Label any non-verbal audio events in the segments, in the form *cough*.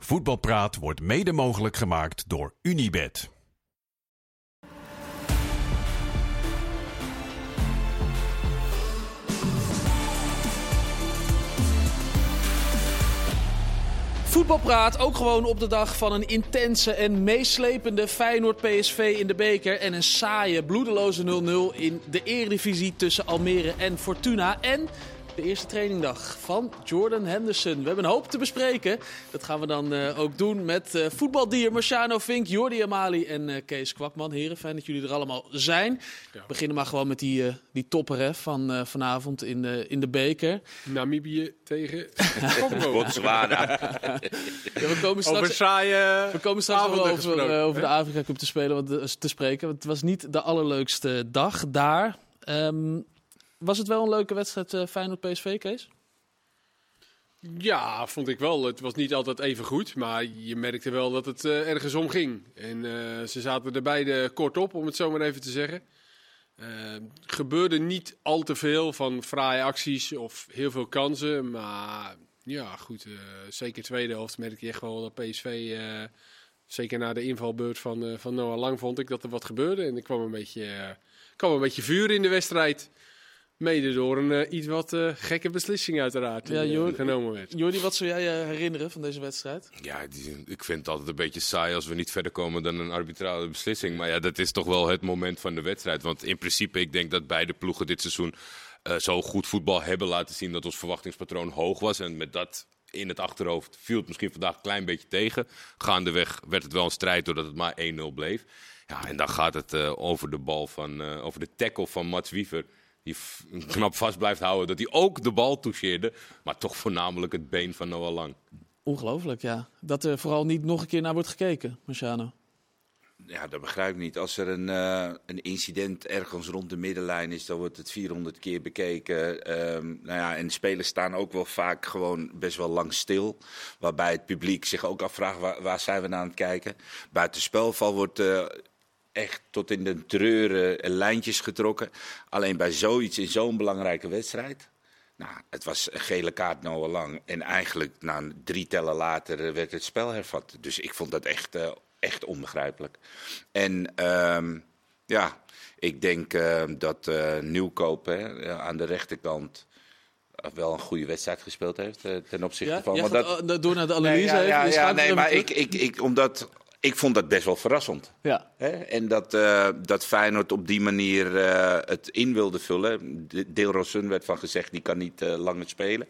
Voetbalpraat wordt mede mogelijk gemaakt door Unibed. Voetbalpraat ook gewoon op de dag van een intense en meeslepende Feyenoord-PSV in de beker. En een saaie, bloedeloze 0-0 in de eredivisie tussen Almere en Fortuna. En de eerste trainingdag van Jordan Henderson. We hebben een hoop te bespreken. Dat gaan we dan uh, ook doen met uh, voetbaldier Marciano Vink, Jordi Amali en uh, Kees Kwakman. Heren, fijn dat jullie er allemaal zijn. Ja. We beginnen maar gewoon met die, die topper hè, van vanavond in de, in de beker. Namibië tegen *laughs* Botswana. ja, we komen straks, over saaie we komen straks wel over, over de Afrika Cup te, spelen, want, te spreken. Want het was niet de allerleukste dag daar. Um, was het wel een leuke wedstrijd uh, Feyenoord-PSV, Kees? Ja, vond ik wel. Het was niet altijd even goed, maar je merkte wel dat het uh, ergens om ging. En uh, ze zaten er beide kort op, om het zo maar even te zeggen. gebeurde niet al te veel van fraaie acties of heel veel kansen. Maar ja, goed. zeker tweede helft merkte je echt wel dat PSV... zeker na de invalbeurt van, van Noah Lang vond ik dat er wat gebeurde. En er kwam een beetje, kwam een beetje vuur in de wedstrijd. Mede door een uh, iets wat uh, gekke beslissing uiteraard die ja, Jordi, genomen werd. Jordi, wat zou jij je herinneren van deze wedstrijd? Ja, die, ik vind het altijd een beetje saai als we niet verder komen dan een arbitrale beslissing. Maar ja, dat is toch wel het moment van de wedstrijd. Want in principe, ik denk dat beide ploegen dit seizoen uh, zo goed voetbal hebben laten zien dat ons verwachtingspatroon hoog was. En met dat in het achterhoofd viel het misschien vandaag een klein beetje tegen. Gaandeweg werd het wel een strijd doordat het maar 1-0 bleef. Ja, en dan gaat het over de bal van, over de tackle van Mats Wiever die *laughs* knap vast blijft houden. Dat hij ook de bal toucheerde, maar toch voornamelijk het been van Noah Lang. Ongelooflijk, ja. Dat er vooral niet nog een keer naar wordt gekeken, Marciano. Ja, dat begrijp ik niet. Als er een, uh, een incident ergens rond de middenlijn is, dan wordt het 400 keer bekeken. Um, nou ja, en spelers staan ook wel vaak gewoon best wel lang stil. Waarbij het publiek zich ook afvraagt, waar, waar zijn we naar aan het kijken? Buitenspelval wordt uh, echt tot in de treuren lijntjes getrokken. Alleen bij zoiets in zo'n belangrijke wedstrijd. Nou, het was een gele kaart nou lang. En eigenlijk na drie tellen later werd het spel hervat. Dus ik vond dat echt, uh, echt onbegrijpelijk. En um, ja, ik denk uh, dat Nieuwkoop hè, aan de rechterkant wel een goede wedstrijd gespeeld heeft ten opzichte ja, van. Ja, dat, door naar de analyse. Nee, ja, ja, ja nee, maar ik, ik, ik, omdat ik vond dat best wel verrassend. Ja. En dat, uh, dat Feyenoord op die manier uh, het in wilde vullen. Deelrosun werd van gezegd, die kan niet uh, langer spelen.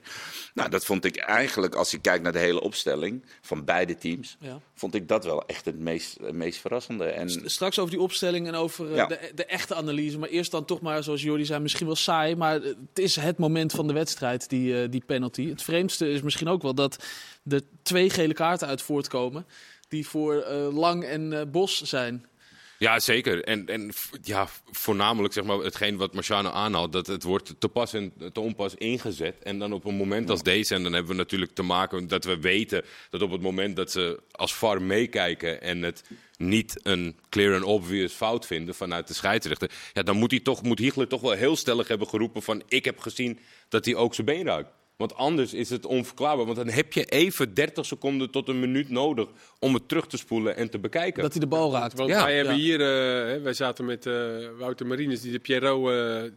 Nou, dat vond ik eigenlijk, als ik kijk naar de hele opstelling van beide teams... Ja. vond ik dat wel echt het meest, het meest verrassende. En... Straks over die opstelling en over ja. de, de, echte analyse. Maar eerst dan toch maar, zoals Jordi zei, misschien wel saai. Maar het is het moment van de wedstrijd, die, die penalty. Het vreemdste is misschien ook wel dat er twee gele kaarten uit voortkomen die voor uh, Lang en uh, Bos zijn. Ja, zeker. En, en ja, voornamelijk zeg maar, hetgeen wat Marciano aanhaalt, dat het wordt te pas en te onpas ingezet. En dan op een moment als deze, en dan hebben we natuurlijk te maken dat we weten dat op het moment dat ze als VAR meekijken en het niet een clear and obvious fout vinden vanuit de scheidsrechter, ja, dan moet, hij toch, moet Hiegler toch wel heel stellig hebben geroepen van ik heb gezien dat hij ook zijn been ruikt. Want anders is het onverklaarbaar. Want dan heb je even 30 seconden tot een minuut nodig om het terug te spoelen en te bekijken. Dat hij de bal raakt. Want ja. wij hebben hier, uh, wij zaten met uh, Wouter Marines die de Pierrot uh,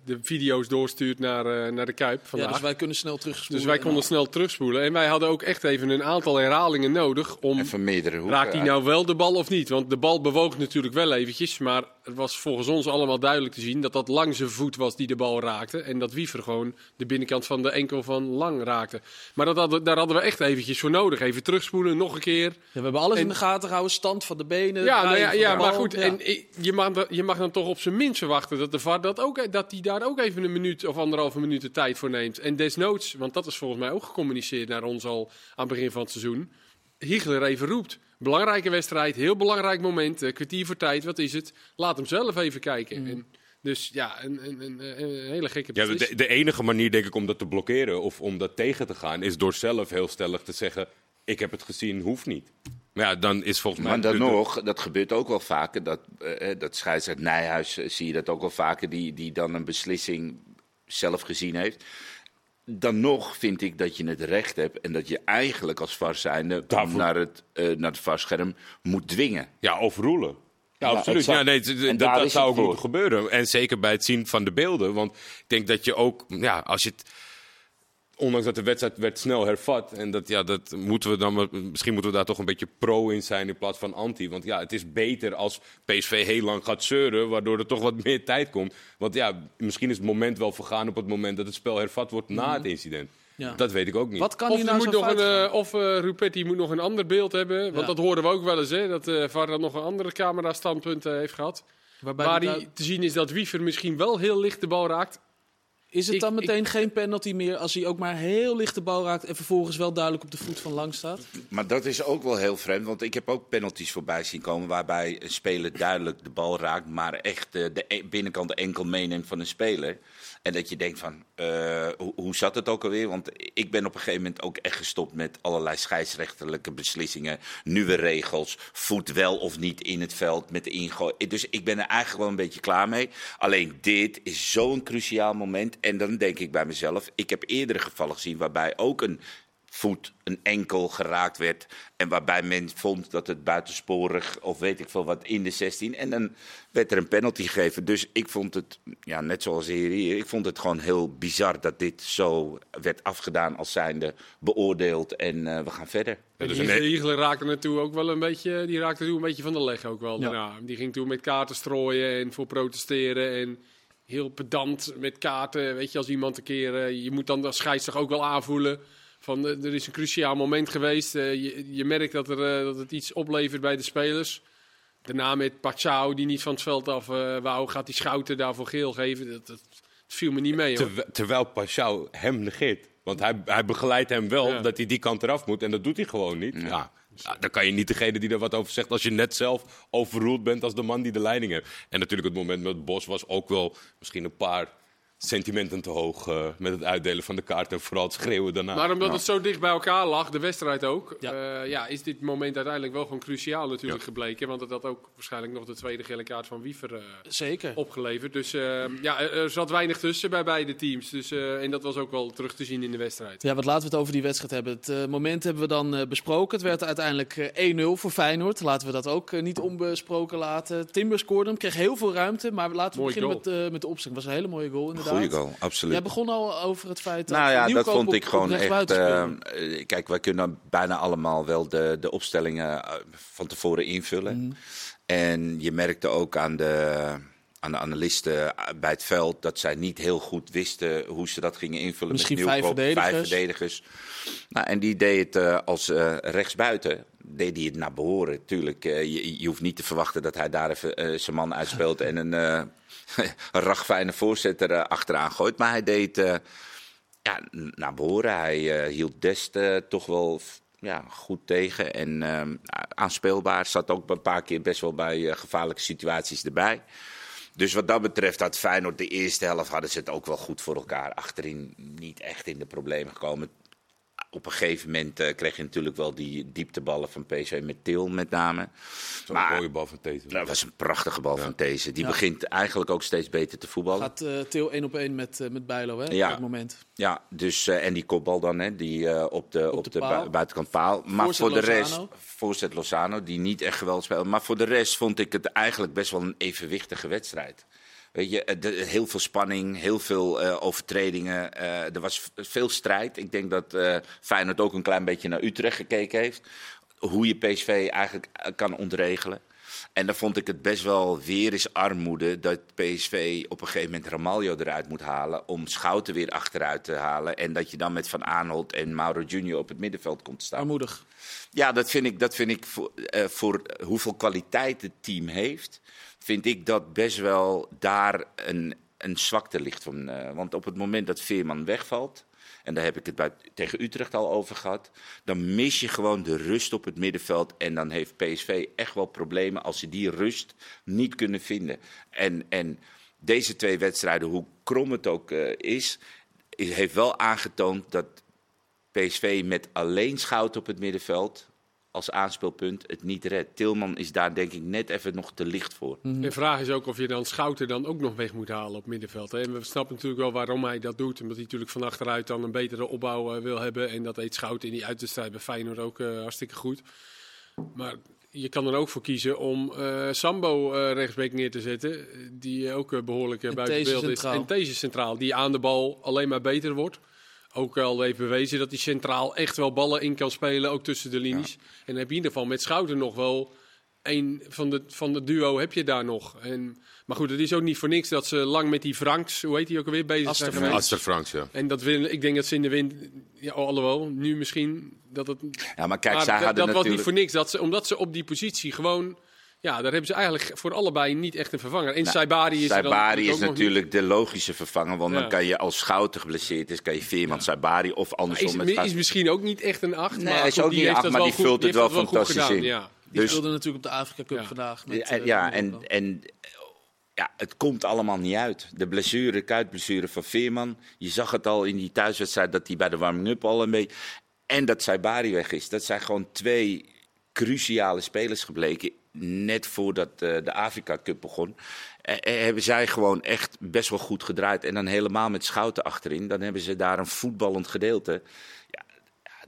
de video's doorstuurt naar, naar de Kuip vandaag. Ja, dus wij kunnen snel terugspoelen. Dus wij konden snel terugspoelen. En wij hadden ook echt even een aantal herhalingen nodig om... Even meerdere hoeken. Raakt hij nou wel de bal of niet? Want de bal bewoog natuurlijk wel eventjes. Maar het was volgens ons allemaal duidelijk te zien dat dat lang zijn voet was die de bal raakte. En dat Wiever gewoon de binnenkant van de enkel van Lang raakte. Maar dat hadden, daar hadden we echt eventjes voor nodig. Even terugspoelen, nog een keer. Ja, we hebben alles in de gaten gehouden. Stand van de benen. Ja, nou ja, ja maar goed. En je, mag, je mag dan toch op zijn minst verwachten dat de VAR dat ook, dat die daar ook even een minuut of anderhalve minuut de tijd voor neemt. En desnoods, want dat is volgens mij ook gecommuniceerd naar ons al aan het begin van het seizoen. Hiegler even roept. Belangrijke wedstrijd, heel belangrijk moment. kwartier voor tijd, wat is het? Laat hem zelf even kijken. Mm. En, dus ja, een, een, een, een hele gekke ja, de, de, enige manier, denk ik, om dat te blokkeren of om dat tegen te gaan, is door zelf heel stellig te zeggen: Ik heb het gezien, hoeft niet. Maar ja, dan is volgens mij. Maar dan nog, dat gebeurt ook wel vaker. Dat, uh, dat scheidsrechter Nijhuis zie je dat ook wel vaker, die, die dan een beslissing zelf gezien heeft. Dan nog vind ik dat je het recht hebt en dat je eigenlijk als VAR zijnde Daarvoor- naar het, eh, naar het VAR-scherm moet dwingen. Ja, overroelen. Ja, Ja, absoluut. exact. Ja, nee, En dat, dat zou ook moeten gebeuren. En zeker bij het zien van de beelden. Want ik denk dat je ook, ja, als je het. Ondanks dat de wedstrijd werd snel hervat. En dat, ja, dat moeten we dan. Misschien moeten we daar toch een beetje pro in zijn in plaats van anti. Want ja, het is beter als PSV heel lang gaat zeuren. Waardoor er toch wat meer tijd komt. Want ja, misschien is het moment wel vergaan op het moment dat het spel hervat wordt na het incident. Ja. Dat weet ik ook niet. Wat kan Of, nou moet nog een, eh, of eh, Rupetti moet nog een ander beeld hebben. Want Ja. dat hoorden we ook wel eens, hè, dat eh VAR dan nog een andere camera-standpunt heeft gehad. Waarbij Waar hij te zien is dat Wiever misschien wel heel licht de bal raakt. Is het Ik- dan meteen geen penalty meer als hij ook maar heel licht de bal raakt en vervolgens wel duidelijk op de voet van lang staat? Maar dat is ook wel heel vreemd, want ik heb ook penalties voorbij zien komen waarbij een speler duidelijk de bal raakt, maar echt de e- binnenkant de enkel meeneemt van een speler. En dat je denkt van, eh, hoe, hoe zat het ook alweer? Want ik ben op een gegeven moment ook echt gestopt met allerlei scheidsrechterlijke beslissingen, nieuwe regels, voet wel of niet in het veld met de ingooi. Dus ik ben er eigenlijk wel een beetje klaar mee. Alleen dit is zo'n cruciaal moment. En dan denk ik bij mezelf, ik heb eerdere gevallen gezien waarbij ook een voet, een enkel geraakt werd. En waarbij men vond dat het buitensporig of weet ik veel wat in de 16. En dan werd er een penalty gegeven. Dus ik vond het, ja, net zoals de hier, ik vond het gewoon heel bizar dat dit zo werd afgedaan als zijnde beoordeeld. En eh, we gaan verder. Ja, dus die een- Hiegelen raakte naartoe ook wel een beetje, die raakte toen een beetje van de leg ook wel Ja. daarna. Die ging toen met kaarten strooien en voor protesteren en heel pedant met kaarten. Weet je, als iemand een keer, eh, je moet dan als scheidsrechter ook wel aanvoelen van eh, er is een cruciaal moment geweest. Eh, je, je merkt dat, er, dat het iets oplevert bij de spelers. Daarna met Pachau, die niet van het veld af wou, gaat die Schouten daarvoor geel geven. Dat, dat, viel me niet mee hoor. Terwijl, Pashao hem negeert. Want hij, hij begeleidt hem wel Ja. dat hij die kant eraf moet. En dat doet hij gewoon niet. Ja. Ja, dan kan je niet degene die er wat over zegt als je net zelf overroeld bent als de man die de leiding heeft. En natuurlijk het moment met Bos was ook wel misschien een paar sentimenten te hoog eh, met het uitdelen van de kaart en vooral het schreeuwen daarna. Maar omdat het zo dicht bij elkaar lag, de wedstrijd ook, Ja. ja. ja, is dit moment uiteindelijk wel gewoon cruciaal natuurlijk gebleken. Want het had ook waarschijnlijk nog de tweede gele kaart van Wiever eh, Zeker. opgeleverd. Dus eh, ja, er, zat weinig tussen bij beide teams. Dus, eh, en dat was ook wel terug te zien in de wedstrijd. Ja, wat laten we het over die wedstrijd hebben. Het eh, moment hebben we dan eh, besproken. Het werd uiteindelijk eh, 1-0 voor Feyenoord. Laten we dat ook eh, niet onbesproken laten. Timber scoorde hem, kreeg heel veel ruimte. Maar laten we Mooi beginnen met, goal. eh, met de opstelling. was een hele mooie goal inderdaad. Goal, absoluut. Jij begon al over het feit dat Nou ja, dat vond op- ik gewoon echt. eh, kijk, wij kunnen bijna allemaal wel de, de opstellingen eh, van tevoren invullen. Mhm. En je merkte ook aan de, aan de analisten eh, bij het veld dat zij niet heel goed wisten hoe ze dat gingen invullen. Misschien met vijf verdedigers. Vijf verdedigers. Nou, en die deed het als eh, rechtsbuiten. Deed hij het naar behoren. Tuurlijk, je, je hoeft niet te verwachten dat hij daar even zijn man uitspeelt en een, een ragfijne voorzitter eh, achteraan gooit. Maar hij deed eh, ja, naar behoren. Hij eh, hield Dest toch wel ja, goed tegen en ehm, aanspeelbaar. Zat ook een paar keer best wel bij gevaarlijke situaties erbij. Dus wat dat betreft had Feyenoord de eerste helft hadden ze het ook wel goed voor elkaar. Achterin niet echt in de problemen gekomen. Op een gegeven moment eh, kreeg je natuurlijk wel die diepteballen van PSV met Til met name. Zo'n maar- mooie bal van Teten. Dat was een prachtige bal van deze. Die Ja. begint eigenlijk ook steeds beter te voetballen. Gaat eh Til één op één met, eh, met Bijlo hè, Ja. op dat moment. Ja, dus, eh, en die kopbal dan, hè, die eh, op de, op de de, paal. bui- buitenkant paal. Maar Voorzet voor de rest, Lozano. voorzet Lozano, die niet echt geweldig speelde. Maar voor de rest vond ik het eigenlijk best wel een evenwichtige wedstrijd. Weet je, eh, de- heel veel spanning, heel veel eh, overtredingen. eh, er was veel strijd. Ik denk dat eh Feyenoord ook een klein beetje naar Utrecht gekeken heeft. Hoe je PSV eigenlijk kan ontregelen. En dan vond ik het best wel weer eens armoede dat PSV op een gegeven moment Ramaljo eruit moet halen. Om Schouten weer achteruit te halen. En dat je dan met Van Aanholt en Mauro Junior op het middenveld komt te staan. Armoedig. Ja, dat vind ik, dat vind ik voor, voor hoeveel kwaliteit het team heeft, vind ik dat best wel daar een, een zwakte ligt. Van, eh, want op het moment dat Veerman wegvalt, en daar heb ik het bij, tegen Utrecht al over gehad, dan mis je gewoon de rust op het middenveld. En dan heeft PSV echt wel problemen als ze die rust niet kunnen vinden. En, en deze twee wedstrijden, hoe krom het ook eh, is, is- heeft wel aangetoond dat PSV met alleen Schout op het middenveld als aanspeelpunt het niet redt. Tilman is daar denk ik net even nog te licht voor. De vraag is ook of je dan Schouten dan ook nog weg moet halen op middenveld. Hè? En we snappen natuurlijk wel waarom hij dat doet. Omdat hij natuurlijk van achteruit dan een betere opbouw eh, wil hebben. En dat eet Schouten in die uitwedstrijd bij Feyenoord ook eh, hartstikke goed. Maar je kan er ook voor kiezen om eh, Sambo eh rechtsbeek neer te zetten. Die ook eh, behoorlijk eh, En buiten beeld is. En deze centraal, die aan de bal alleen maar beter wordt. Ook al heeft bewezen dat hij centraal echt wel ballen in kan spelen, ook tussen de linies. En dan heb je in ieder geval met Schouten nog wel een van de, van de duo heb je daar nog. En, maar goed, het is ook niet voor niks dat ze lang met die Franks, hoe heet die ook alweer, bezig Aster zijn geweest. Aster Franks, ja. En dat wil, ik denk dat ze in de wind, ja, alhoewel, nu misschien dat het. Ja, maar kijk, maar zij dat, hadden dat was niet voor niks, dat ze, omdat ze op die positie gewoon. Ja, daar hebben ze eigenlijk voor allebei niet echt een vervanger. En Saibari is Saibari is natuurlijk de logische vervanger. Want Ja. dan kan je als Schouten geblesseerd is, kan je Veerman, Saibari of andersom Is, met is Schouten. misschien ook niet echt een acht. Nee, maar hij is goed, ook die niet acht, maar die vult het wel fantastisch gedaan, in. Ja. Die Dus- speelde natuurlijk op de Afrika Cup Ja. vandaag. Met, Ja, eh, ja, en, en ja, het komt allemaal niet uit. De blessure, kuitblessure van Veerman. Je zag het al in die thuiswedstrijd dat hij bij de warming-up al een beetje... En dat Saibari weg is. Dat zijn gewoon twee cruciale spelers gebleken. Net voordat eh, de Afrika Cup begon. Eh, eh, hebben zij gewoon echt best wel goed gedraaid. En dan helemaal met Schouten achterin. Dan hebben ze daar een voetballend gedeelte.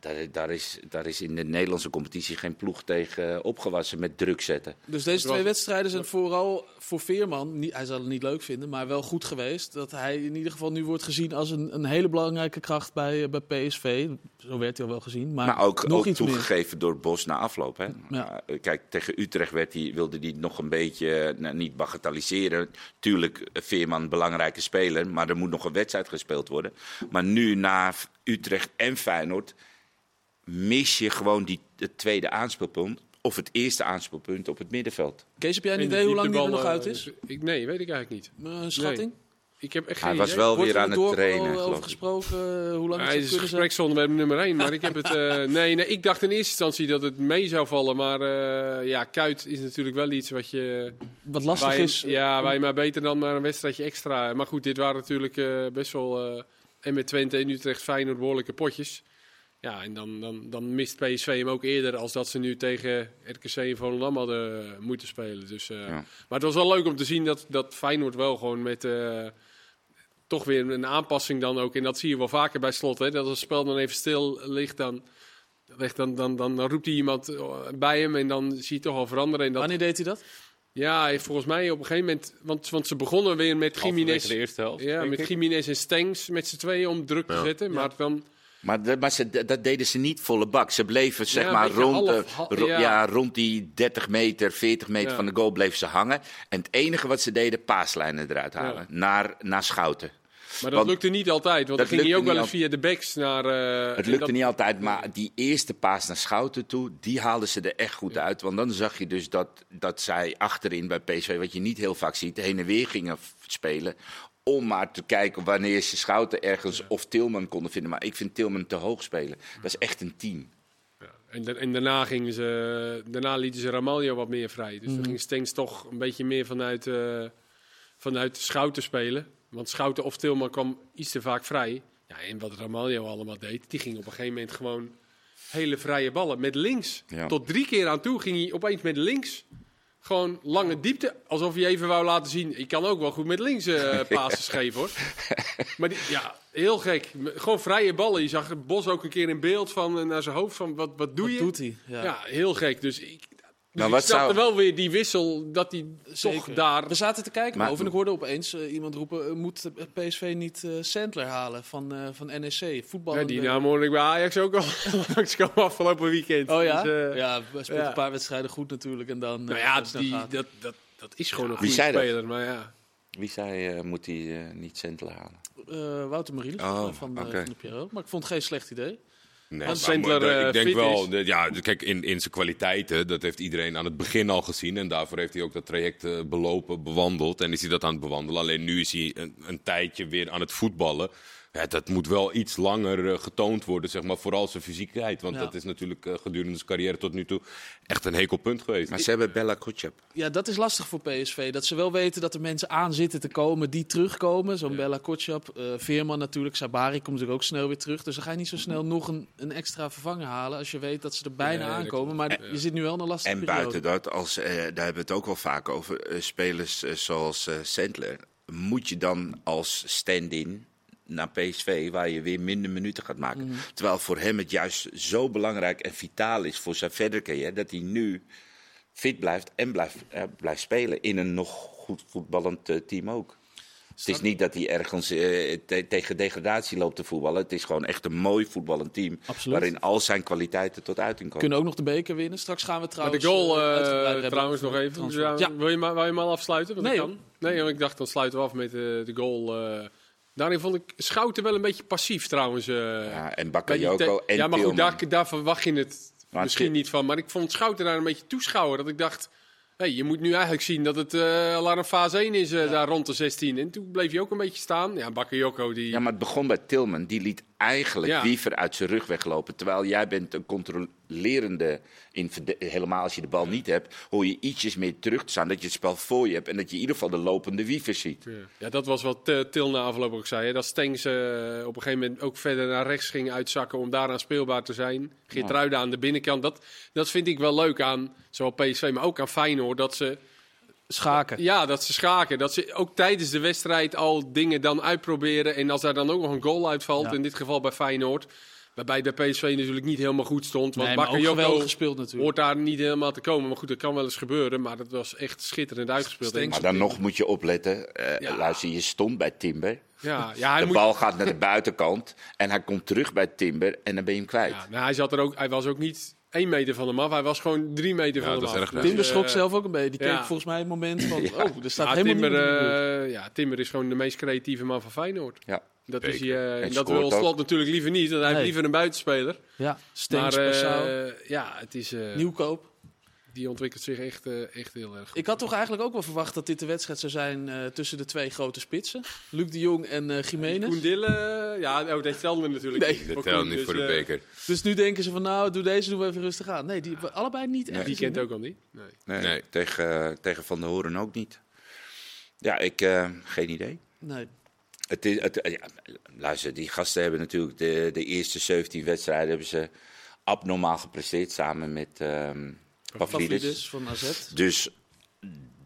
Daar, daar, is, daar is in de Nederlandse competitie geen ploeg tegen eh, opgewassen met druk zetten. Dus deze twee wedstrijden zijn vooral voor Veerman, niet, hij zal het niet leuk vinden, maar wel goed geweest. Dat hij in ieder geval nu wordt gezien als een, een hele belangrijke kracht bij, eh, bij PSV. Zo werd hij al wel gezien. Maar, Maar ook, nog ook iets meer. toegegeven door Bos na afloop. Hè? Ja. Uh, kijk, tegen Utrecht werd hij, wilde hij nog een beetje uh, nou, niet bagatelliseren. Tuurlijk, Veerman een belangrijke speler, maar er moet nog een wedstrijd gespeeld worden. Maar nu na Utrecht en Feyenoord mis je gewoon die, het tweede aanspeelpunt. Of het eerste aanspeelpunt op het middenveld. Kees, heb jij een En idee hoe lang die er nog uit is? eh, Ik, nee, weet ik eigenlijk niet. Een schatting? Ik heb echt Hij geen was idee. wel Wordt weer er aan het trainen. geloof over ik. gesproken uh, hoe lang Hij het is zou kunnen zijn? gespreksonderwerp nummer 1, maar ik heb het. eh, *laughs* nee, nee, ik dacht in eerste instantie dat het mee zou vallen. Maar eh, ja, kuit is natuurlijk wel iets wat je. Wat lastig waar je- is. Ja, je maar beter dan maar een wedstrijdje extra. Maar goed, dit waren natuurlijk eh, best wel. eh, en met Twente en Utrecht Feyenoord behoorlijke potjes. Ja, en dan, dan, dan mist PSV hem ook eerder als dat ze nu tegen RKC en Volendam hadden eh, moeten spelen. Dus, eh, Ja. Maar het was wel leuk om te zien dat, dat Feyenoord wel gewoon met eh, toch weer een aanpassing dan ook. En dat zie je wel vaker bij slot. Hè, dat als het spel dan even stil ligt, dan, ligt dan, dan, dan, dan roept hij iemand bij hem en dan zie je toch al veranderen. En dat, Wanneer deed hij dat? ja, volgens mij op een gegeven moment... Want, want ze begonnen weer met Jiménez... de eerste helft. Ja, met. Jiménez en Stengs met z'n tweeën om druk te Ja. zetten. Maar dan... Maar, de- maar ze, dat deden ze niet volle bak. Ze bleven zeg Ja, maar rond, half- ro- ja. ja. rond die 30 meter, 40 meter Ja. van de goal bleven ze hangen. En het enige wat ze deden, paaslijnen eruit halen. Naar, naar Schouten. Maar dat Want- lukte niet altijd. Want dat dan ging hij ook wel eens via de backs naar... eh, Het lukte dat- niet altijd, maar die eerste paas naar Schouten toe, die haalden ze er echt goed uit. Want dan zag je dus dat, dat zij achterin bij PSV, wat je niet heel vaak ziet, heen en weer gingen spelen. Om maar te kijken wanneer ze Schouten ergens of Tilman konden vinden. Maar ik vind Tilman te hoog spelen. Dat is echt een team. En, da- en daarna, gingen ze, daarna lieten ze Ramaljo wat meer vrij. Dus dan ging Stengs toch een beetje meer vanuit, eh vanuit Schouten spelen. Want Schouten of Tilman kwam iets te vaak vrij. Ja, en wat Ramaljo allemaal deed, die ging op een gegeven moment gewoon hele vrije ballen met links. Ja. Tot drie keer aan toe ging hij opeens met links. Gewoon lange diepte, alsof hij even wou laten zien. Ik kan ook wel goed met links eh *laughs* passes geven hoor. *laughs* Maar die, ja, heel gek. Gewoon vrije ballen. Je zag het Bos ook een keer in beeld van eh, naar zijn hoofd van wat, wat doe Wat je? doet hij? Ja. Ja, heel gek. Dus ik, dus Maar ik wat snapte zou- wel weer die wissel dat hij toch daar... We zaten te kijken Maar- over en ik hoorde opeens eh, iemand roepen... eh, moet PSV niet eh Sandler halen van, eh, van NEC? Voetbal. Ja, die naam hoorde ik bij Ajax ook al *laughs* langskomen afgelopen weekend. Oh ja? Dus, eh, ja, hij speelt ja. een paar wedstrijden goed natuurlijk en dan... Nou ja, die, dat, dat, dat is gewoon een Wie goede dat? speler. Maar ja, Wie zei, eh, moet hij niet Sentelen halen? Eh, Wouter Mariel Oh, van, oké. van de Piero. Maar ik vond het geen slecht idee. Nee, Sandler, maar, eh, ik denk wel, is. ja, kijk, in, in zijn kwaliteiten, dat heeft iedereen aan het begin al gezien. En daarvoor heeft hij ook dat traject eh, belopen, bewandeld. En is hij dat aan het bewandelen. Alleen nu is hij een, een tijdje weer aan het voetballen. Ja, dat moet wel iets langer eh, getoond worden, zeg maar, vooral zijn fysiekheid. Want Ja. dat is natuurlijk eh, gedurende zijn carrière tot nu toe echt een hekelpunt geweest. Maar ze hebben Bella Kotschap. Ja, dat is lastig voor PSV. Dat ze wel weten dat er mensen aan zitten te komen die terugkomen. Zo'n Bella Kotschap, eh, Veerman natuurlijk, Sabari komt natuurlijk ook snel weer terug. Dus dan ga je niet zo snel nog een, een extra vervanger halen als je weet dat ze er bijna Nee, aankomen. Maar je zit nu wel in een lastige En periode. buiten dat, als, eh, daar hebben we het ook wel vaak over, spelers zoals eh Sandler. Moet je dan als stand-in naar PSV, waar je weer minder minuten gaat maken. Mhm. Terwijl voor hem het juist zo belangrijk en vitaal is voor zijn verdere carrière, dat hij nu fit blijft en blijft, eh, blijft spelen in een nog goed voetballend eh, team ook. Het is niet dat hij ergens eh, te- tegen degradatie loopt te voetballen. Het is gewoon echt een mooi voetballend team. Absoluut. Waarin al zijn kwaliteiten tot uiting komen. Kunnen ook nog de beker winnen. Straks gaan we Maar trouwens... de goal, trouwens nog even. Ja, Ja, Wil, je maar, wil je hem al afsluiten? Want Nee, dat kan. Nee, want ik dacht dan sluiten we af met de goal. eh. Daarin vond ik Schouten wel een beetje passief trouwens. eh. Ja, en Bakayoko en Ja, maar goed, daar, daar verwacht je het Maar misschien niet van. Maar ik vond Schouten daar een beetje toeschouwer. Dat ik dacht, hey, je moet nu eigenlijk zien dat het eh al aan een fase 1 is eh, daar rond de 16. En toen bleef hij ook een beetje staan. Ja, Bakayoko die... Ja, maar het begon bij Tilman. Die liet eigenlijk Ja. Wiever uit zijn rug weglopen. Terwijl jij bent een controlerende, in, helemaal als je de bal niet hebt, hoor je ietsjes meer terug te staan. Dat je het spel voor je hebt en dat je in ieder geval de lopende Wiever ziet. Ja. Ja, dat was wat eh, Til na afloop ook zei. Hè? Dat Stengs eh, op een gegeven moment ook verder naar rechts ging uitzakken om daaraan speelbaar te zijn. Geert aan de binnenkant. Dat, dat vind ik wel leuk aan zowel PSV, maar ook aan Feyenoord. Dat ze, Schaken. ja, dat ze schaken. Dat ze ook tijdens de wedstrijd al dingen dan uitproberen. En als daar dan ook nog een goal uitvalt, Ja. in dit geval bij Feyenoord. Waarbij de PSV natuurlijk niet helemaal goed stond. Want Nee, Bakayoko geweldig gespeeld natuurlijk. hoort daar niet helemaal te komen. Maar goed, dat kan wel eens gebeuren. Maar dat was echt schitterend uitgespeeld. Stengs- Maar dan nog moet je opletten. eh, Ja. Luister, je stond bij Timber. Ja, ja, hij de moet, bal gaat naar de buitenkant en hij komt terug bij Timber en dan ben je hem kwijt. Ja, nou, hij, zat er ook, hij was ook niet één meter van hem af. Hij was gewoon drie meter Ja, van hem is af. erg Dus. Timber schrok eh, zelf ook een beetje. Die ja. keek volgens mij een moment van... *laughs* Oh, er staat ja, helemaal Timber, de eh, ja, Timber is gewoon de meest creatieve man van Feyenoord. Ja. Dat, is hij, eh, dat wil. Slot natuurlijk liever niet. Want hij heeft Nee. liever een buitenspeler. Ja, Stengs, maar eh, ja, het is, eh, Nieuwkoop. Die ontwikkelt zich echt, eh, echt heel erg goed. Ik had toch eigenlijk ook wel verwacht dat dit de wedstrijd zou zijn eh, tussen de twee grote spitsen. Luc de Jong en eh Jiménez. Koen Dille, ja, oh, dat telde natuurlijk Nee. niet. Dat Koen, niet dus, voor de beker. Dus nu denken ze van nou, doe deze, doen we even rustig aan. Nee, die hebben allebei niet echt Die kent ook al niet. Nee. Nee, Nee. Tegen, tegen Van der Hoorn ook niet. Ja, ik, eh, geen idee. Nee. Het is, het, ja, luister, die gasten hebben natuurlijk de, de eerste 17 wedstrijden hebben ze abnormaal gepresteerd samen met ehm Pavlidis. Pavlidis van AZ. Dus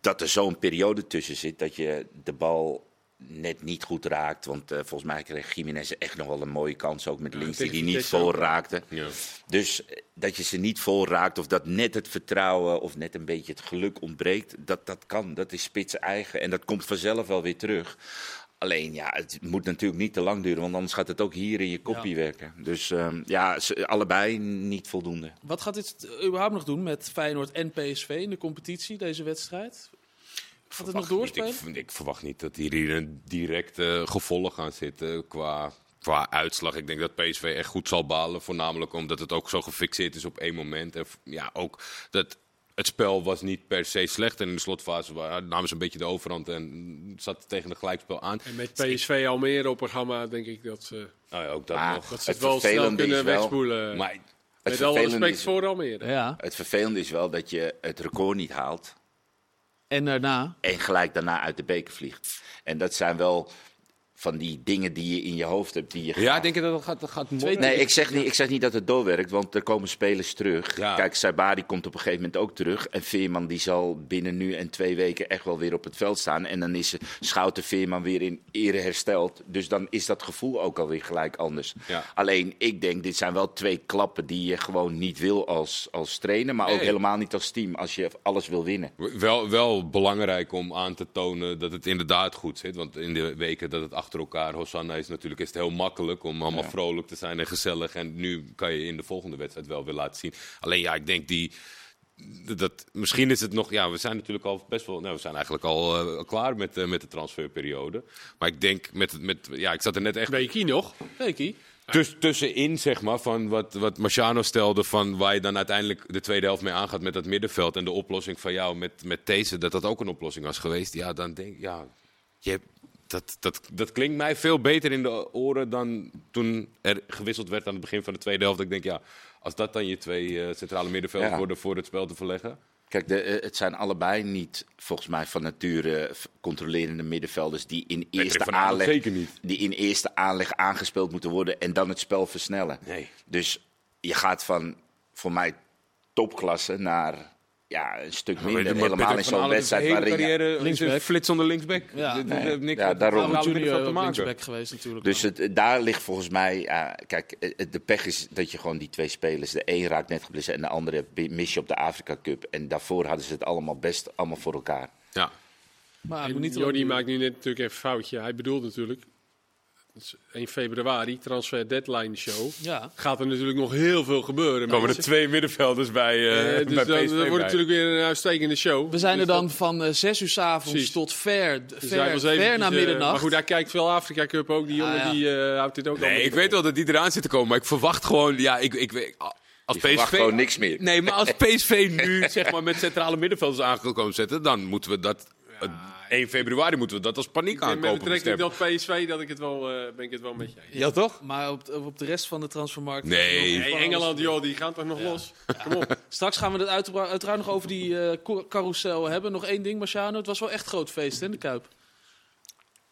dat er zo'n periode tussen zit dat je de bal net niet goed raakt. Want eh, volgens mij kreeg Jiménez echt nog wel een mooie kans, ook met Ja, links, die hij niet vol raakte. Ja. Dus eh, dat je ze niet vol raakt of dat net het vertrouwen of net een beetje het geluk ontbreekt, dat, dat kan. Dat is spits eigen en dat komt vanzelf wel weer terug. Alleen ja, het moet natuurlijk niet te lang duren, want anders gaat het ook hier in je kopie Ja. werken. Dus ehm, ja, allebei niet voldoende. Wat gaat dit überhaupt nog doen met Feyenoord en PSV in de competitie, deze wedstrijd? Gaat het nog doorspelen? niet. Ik, ik verwacht niet dat hier een direct eh, gevolg gaan zitten qua, qua uitslag. Ik denk dat PSV echt goed zal balen. Voornamelijk omdat het ook zo gefixeerd is op één moment. En ja, ook dat het spel was niet per se slecht. En in de slotfase namen ze een beetje de overhand en zat tegen een gelijkspel aan. En met PSV Almere op programma denk ik dat ze, Nou ja, ook dat Maar nog. dat ze Het het wel snel kunnen is wel- wegspoelen. Maar Het met alle respect is- voor Almere. Ja. Het vervelende is wel dat je het record niet haalt. En daarna? en gelijk daarna uit de beker vliegt. En dat zijn wel van die dingen die je in je hoofd hebt. Die je ja, denk je dat het gaat, dat gaat morgen? Nee, ik zeg, niet, ik zeg niet dat het doorwerkt, want er komen spelers terug. Ja. Kijk, Saibari komt op een gegeven moment ook terug. En Veerman die zal binnen nu en twee weken echt wel weer op het veld staan. En dan is Schouten Veerman weer in ere hersteld. Dus dan is dat gevoel ook alweer gelijk anders. Ja. Alleen, ik denk, dit zijn wel twee klappen die je gewoon niet wil als, als trainer. Maar ook helemaal niet als team, als je alles wil winnen. Wel, wel belangrijk om aan te tonen dat het inderdaad goed zit. Want in de weken dat het achter elkaar Hosanna is, natuurlijk is het heel makkelijk om allemaal vrolijk te zijn en gezellig. En nu kan je in de volgende wedstrijd wel weer laten zien. Alleen ja, ik denk die. Dat, misschien is het nog. Ja, we zijn natuurlijk al best wel. Nou, we zijn eigenlijk al eh, klaar met, eh, met de transferperiode. Maar ik denk met, met. Ja, ik zat er net echt Weekie nog. Weekie. Tuss- tussenin, zeg maar, van wat, wat Marciano stelde, van waar je dan uiteindelijk de tweede helft mee aangaat met dat middenveld. En de oplossing van jou met, met deze, dat dat ook een oplossing was geweest. Ja, dan denk ik, ja, je, dat, dat, dat klinkt mij veel beter in de oren dan toen er gewisseld werd aan het begin van de tweede helft. Ik denk, ja, als dat dan je twee eh, centrale middenvelders Ja. worden voor het spel te verleggen. Kijk, de, eh, het zijn allebei niet volgens mij van nature controlerende middenvelders die in eerste aanleg, zeker niet. die in eerste aanleg aangespeeld moeten worden en dan het spel versnellen. Nee. Dus je gaat van voor mij topklasse naar ja, een stuk minder. Maar helemaal in zo'n wedstrijd waarin carrière Linksback. een flitsende linksback. Ja. Dit Nee. heeft niks Ja, daarom. junior te maken. linksback geweest natuurlijk. Dus het, daar ligt volgens mij, ja, kijk, eh, de pech is dat je gewoon die twee spelers, de een raakt net geblesseerd en de andere mis je op de Afrika Cup. En daarvoor hadden ze het allemaal best allemaal voor elkaar. Ja. maar En Jordi maakt nu net natuurlijk even een foutje. Hij bedoelt natuurlijk, 1 februari, transfer deadline show. Ja. Gaat er natuurlijk nog heel veel gebeuren. Komen er twee middenvelders bij, eh Eh, dus bij dan, PSV dan wordt bij. natuurlijk weer een uitstekende show. We zijn er Dus dan dat- van eh 6 uur s avonds Precies. tot ver, dus ver, ver eventjes, na eh, middernacht. maar goed, hij kijkt veel Afrika Cup ook. Die jongen Ah, ja. die eh, houdt dit ook Nee, ik weet wel dat die eraan zit te komen, maar ik verwacht gewoon, ja, ik, ik, weet- als Je verwacht PSV gewoon niks meer. Nee, maar als *laughs* PSV nu zeg maar met centrale middenvelders aangekomen zetten, dan moeten we dat eh, 1 februari moeten we dat als paniek met aankopen. betrekking bestemmen. tot PSV dat ik het wel, eh, ben ik het wel met je eens. Ja toch? Maar op, op de rest van de transfermarkt... Nee. Engeland, joh, die gaan toch nog los? Kom op. *laughs* Straks gaan we het uiteraard nog over die eh, co- carousel hebben. Nog één ding, Marciano. Het was wel echt groot feest hè, in de Kuip.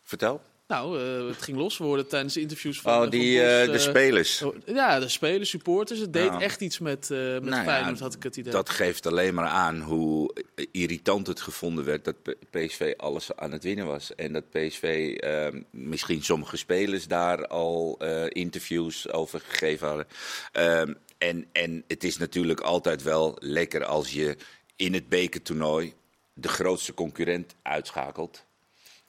Vertel. Nou, eh, het ging los worden tijdens de interviews van, Oh, eh, die, van Bos, eh, de spelers. oh, Ja, de spelers, supporters. Het deed Ja. echt iets met, eh met Nou ja, had ik het idee. Dat geeft alleen maar aan hoe irritant het gevonden werd dat PSV alles aan het winnen was. En dat PSV misschien sommige spelers daar al interviews over gegeven hadden. Ehm, en, en het is natuurlijk altijd wel lekker als je in het bekertoernooi de grootste concurrent uitschakelt.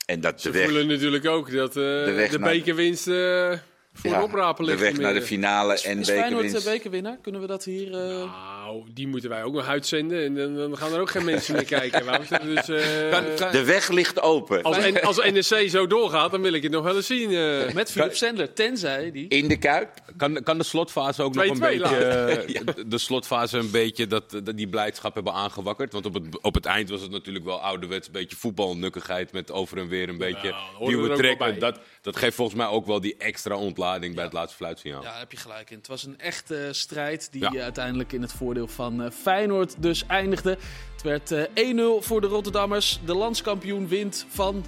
En dat de Ze weg, voelen natuurlijk ook dat eh, de, bekerwinst eh voor ja, de weg naar de finale en is bekerwinst. de bekerwinnaar? Kunnen we dat hier... eh, Nou, die moeten wij ook nog uitzenden. En dan, dan gaan er ook geen *laughs* mensen meer kijken. Wouter. Dus, eh, De weg ligt open. als, als NEC zo doorgaat, dan wil ik het nog wel eens zien. eh. met Philip Sandler, tenzij die... In de Kuip. Kan, kan de slotfase ook nog een 2-2 beetje, eh, *laughs* de- slotfase een beetje dat, dat die blijdschap hebben aangewakkerd? Want op het, op het eind was het natuurlijk wel ouderwets, een beetje voetbalnukkigheid met over en weer een beetje dat horen we duwen ook wel trekken. bij. Dat, dat geeft volgens mij ook wel die extra ontlading bij het laatste fluitsignaal. Ja, daar heb je gelijk in. Het was een echte strijd die eh, uiteindelijk in het voordeel van eh, Feyenoord dus eindigde. Het werd eh, 1-0 voor de Rotterdammers. De landskampioen wint van...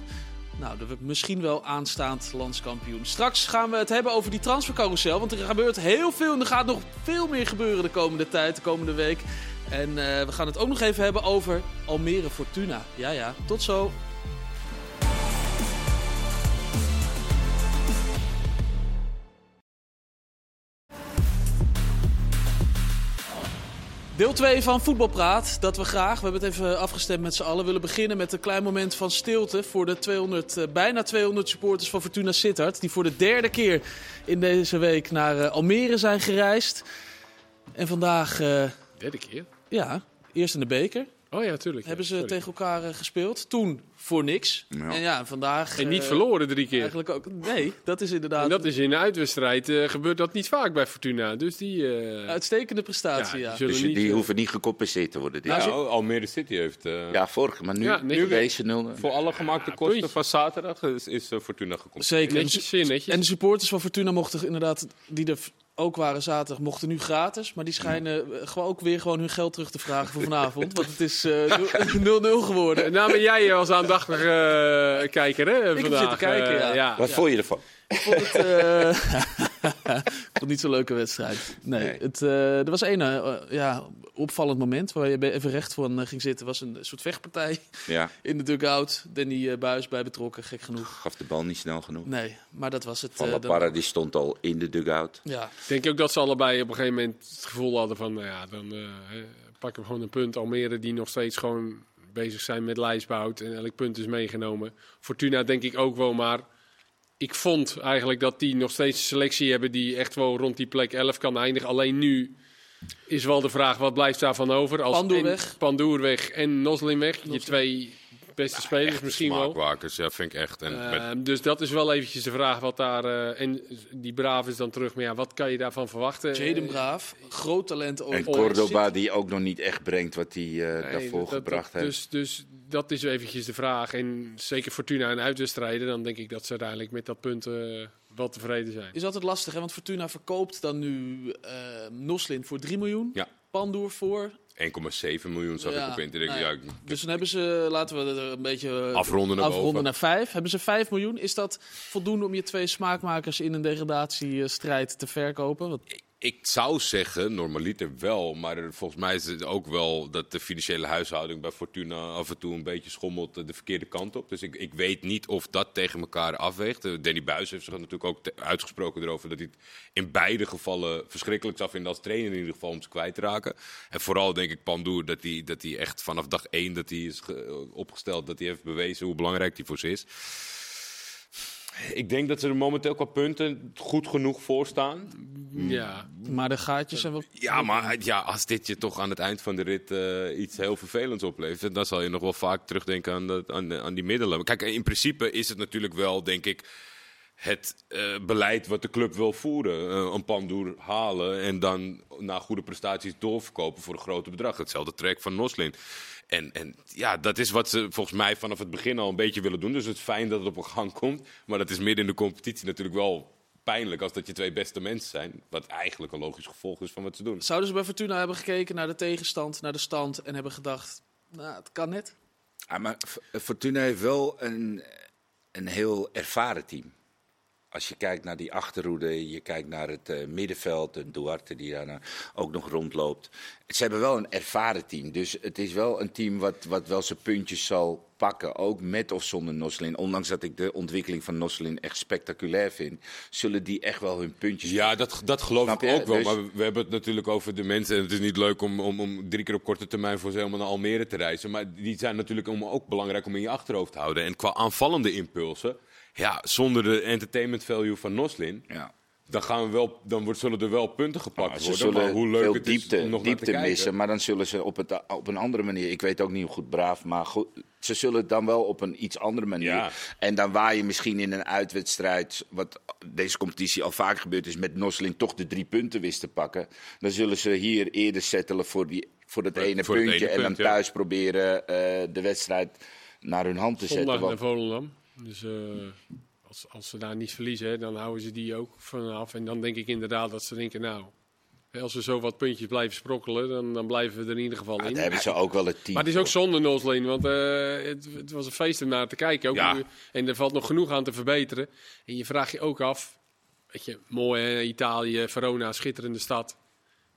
Nou, de misschien wel aanstaand landskampioen. Straks gaan we het hebben over die transfercarousel. Want er gebeurt heel veel en er gaat nog veel meer gebeuren de komende tijd, de komende week. En eh, we gaan het ook nog even hebben over Almere Fortuna. Ja, ja. Tot zo. Deel 2 van Voetbalpraat, dat we graag, we hebben het even afgestemd met z'n allen, willen beginnen met een klein moment van stilte voor de 200, eh, bijna 200 supporters van Fortuna Sittard. Die voor de derde keer in deze week naar eh, Almere zijn gereisd. En vandaag, eh, Derde keer? ja, eerst in de beker Oh ja, tuurlijk. hebben ze Sorry. tegen elkaar eh, gespeeld. Toen voor niks. Ja. En ja, vandaag... En niet eh, verloren drie keer. Eigenlijk ook. Nee, dat is inderdaad En dat is in een uitwedstrijd eh, gebeurt dat niet vaak bij Fortuna. Dus die, eh, uitstekende prestatie, ja. die Dus niet, die hoeven niet gecompenseerd te worden. dit Nou, Almere City heeft eh, Ja, vorige, maar nu, Ja, nu deze nul. voor alle gemaakte Ja, kosten puntje. van zaterdag is, is Fortuna gekomen. Zeker. En de netjes, netjes. En de supporters van Fortuna mochten inderdaad, die er ook waren zaterdag, mochten nu gratis. Maar die schijnen eh, gewoon ook weer gewoon hun geld terug te vragen voor vanavond. want het is eh, *laughs* 0-0 *laughs* geworden. En nou ben jij als aandachtig eh, kijker, hè? heb vandaag. zitten kijken, Eh, ja. Wat vond je ervan? Ik vond het, eh, ik *laughs* vond het niet zo'n leuke wedstrijd. Nee, Nee. Het, eh, er was één eh, ja, opvallend moment waar je even recht van ging zitten. was een soort vechtpartij Ja, *laughs* in de dugout. Danny eh, Buis bij betrokken, gek genoeg. gaf de bal niet snel genoeg. Nee, maar dat was het. Van La dan- Parra die stond al in de dugout. ja, Ik denk ook dat ze allebei op een gegeven moment het gevoel hadden van, nou ja, dan eh, hè, pakken we gewoon een punt. Almere die nog steeds gewoon bezig zijn met lijstbehoud en elk punt is meegenomen. Fortuna denk ik ook wel, maar ik vond eigenlijk dat die nog steeds een selectie hebben die echt wel rond die plek 11 kan eindigen. Alleen nu is wel de vraag, wat blijft daarvan over? Als Pandoer en- weg. Pandoer weg en Noslin weg. Je twee beste spelers misschien wel. Smaakmakers, ja, vind ik echt. En met- Ehm, dus dat is wel eventjes de vraag wat daar... eh, en die Braaf is dan terug, maar ja, wat kan je daarvan verwachten? Jaden Eh, Braaf, groot talent. En ooit. Cordoba die ook nog niet echt brengt wat hij eh, Nee, daarvoor dat- dat- gebracht heeft. Dus, dus dat is eventjes de vraag. En zeker Fortuna en uitwedstrijden, dan denk ik dat ze uiteindelijk met dat punt wel tevreden zijn. Is altijd lastig, hè? want Fortuna verkoopt dan nu eh Noslin voor 3 miljoen. Ja. Pandoer voor. 1,7 miljoen zag Ja, ik op internet. nou Ja, ja. ik- Dus dan hebben ze, laten we er een beetje eh, Afronden naar afronden boven. naar 5. Hebben ze 5 miljoen? Is dat voldoende om je twee smaakmakers in een degradatiestrijd te verkopen? Want Ik zou zeggen, normaliter wel, maar volgens mij is het ook wel dat de financiële huishouding bij Fortuna af en toe een beetje schommelt de verkeerde kant op. Dus ik, ik weet niet of dat tegen elkaar afweegt. Eh, Danny Buis heeft zich natuurlijk ook uitgesproken erover dat hij het in beide gevallen verschrikkelijk zou vinden als trainer in ieder geval om ze kwijt te raken. En vooral denk ik Pandoer dat hij, dat hij echt vanaf dag één dat hij is ge- opgesteld, dat hij heeft bewezen hoe belangrijk hij voor ze is. Ik denk dat ze er momenteel qua punten goed genoeg voor staan. Ja, Maar de gaatjes zijn wel... Ja, maar ja, als dit je toch aan het eind van de rit eh, iets heel vervelends oplevert, dan zal je nog wel vaak terugdenken aan, dat, aan, aan die middelen. Kijk, in principe is het natuurlijk wel, denk ik, het eh, beleid wat de club wil voeren. Eh, een pandoer halen en dan na goede prestaties doorverkopen voor een grote bedrag. Hetzelfde trek van Noslin. En, en ja, dat is wat ze volgens mij vanaf het begin al een beetje willen doen. Dus het is fijn dat het op een gang komt. Maar dat is midden in de competitie natuurlijk wel pijnlijk als dat je twee beste mensen zijn. Wat eigenlijk een logisch gevolg is van wat ze doen. Zouden ze bij Fortuna hebben gekeken naar de tegenstand, naar de stand en hebben gedacht, nou, het kan net. Ja, maar Fortuna heeft wel een, een heel ervaren team. Als je kijkt naar die achterhoede, je kijkt naar het eh, middenveld, en Duarte die daar nou ook nog rondloopt. Ze hebben wel een ervaren team. Dus het is wel een team wat, wat wel zijn puntjes zal pakken. Ook met of zonder Noslin. Ondanks dat ik de ontwikkeling van Noslin echt spectaculair vind, zullen die echt wel hun puntjes Ja, dat, dat geloof Snap ik je? ook wel. Dus- Maar we hebben het natuurlijk over de mensen. En het is niet leuk om, om, om drie keer op korte termijn voor ze helemaal naar Almere te reizen. Maar die zijn natuurlijk om, ook belangrijk om in je achterhoofd te houden. En qua aanvallende impulsen, ja, zonder de entertainment value van Noslin, Ja. dan, gaan we wel, dan wordt, zullen er wel punten gepakt Nou, ze worden. zullen maar hoe leuk veel het is diepte, om nog naar diepte te kijken. missen, maar dan zullen ze op, het, op een andere manier. Ik weet ook niet hoe goed braaf, maar goed, ze zullen het dan wel op een iets andere manier. Ja. En dan waar je misschien in een uitwedstrijd, wat deze competitie al vaak gebeurd is, met Noslin toch de drie punten wist te pakken. Dan zullen ze hier eerder settelen voor, die, voor dat ene voor het puntje. ene en dan punt, ja. thuis proberen eh, de wedstrijd naar hun hand te zetten. zondag naar Volendam. Dus eh, als, als ze daar niet verliezen, hè, dan houden ze die ook vanaf. En dan denk ik inderdaad dat ze denken, nou, hè, als we zo wat puntjes blijven sprokkelen, dan, dan blijven we er in ieder geval Ja, in. daar hebben ze ook wel het team. Maar het is ook zonde, Noslin, want eh, het, het was een feest om naar te kijken. Ook Ja. nu- en er valt nog genoeg aan te verbeteren. En je vraagt je ook af, weet je, mooi hè, Italië, Verona, schitterende stad.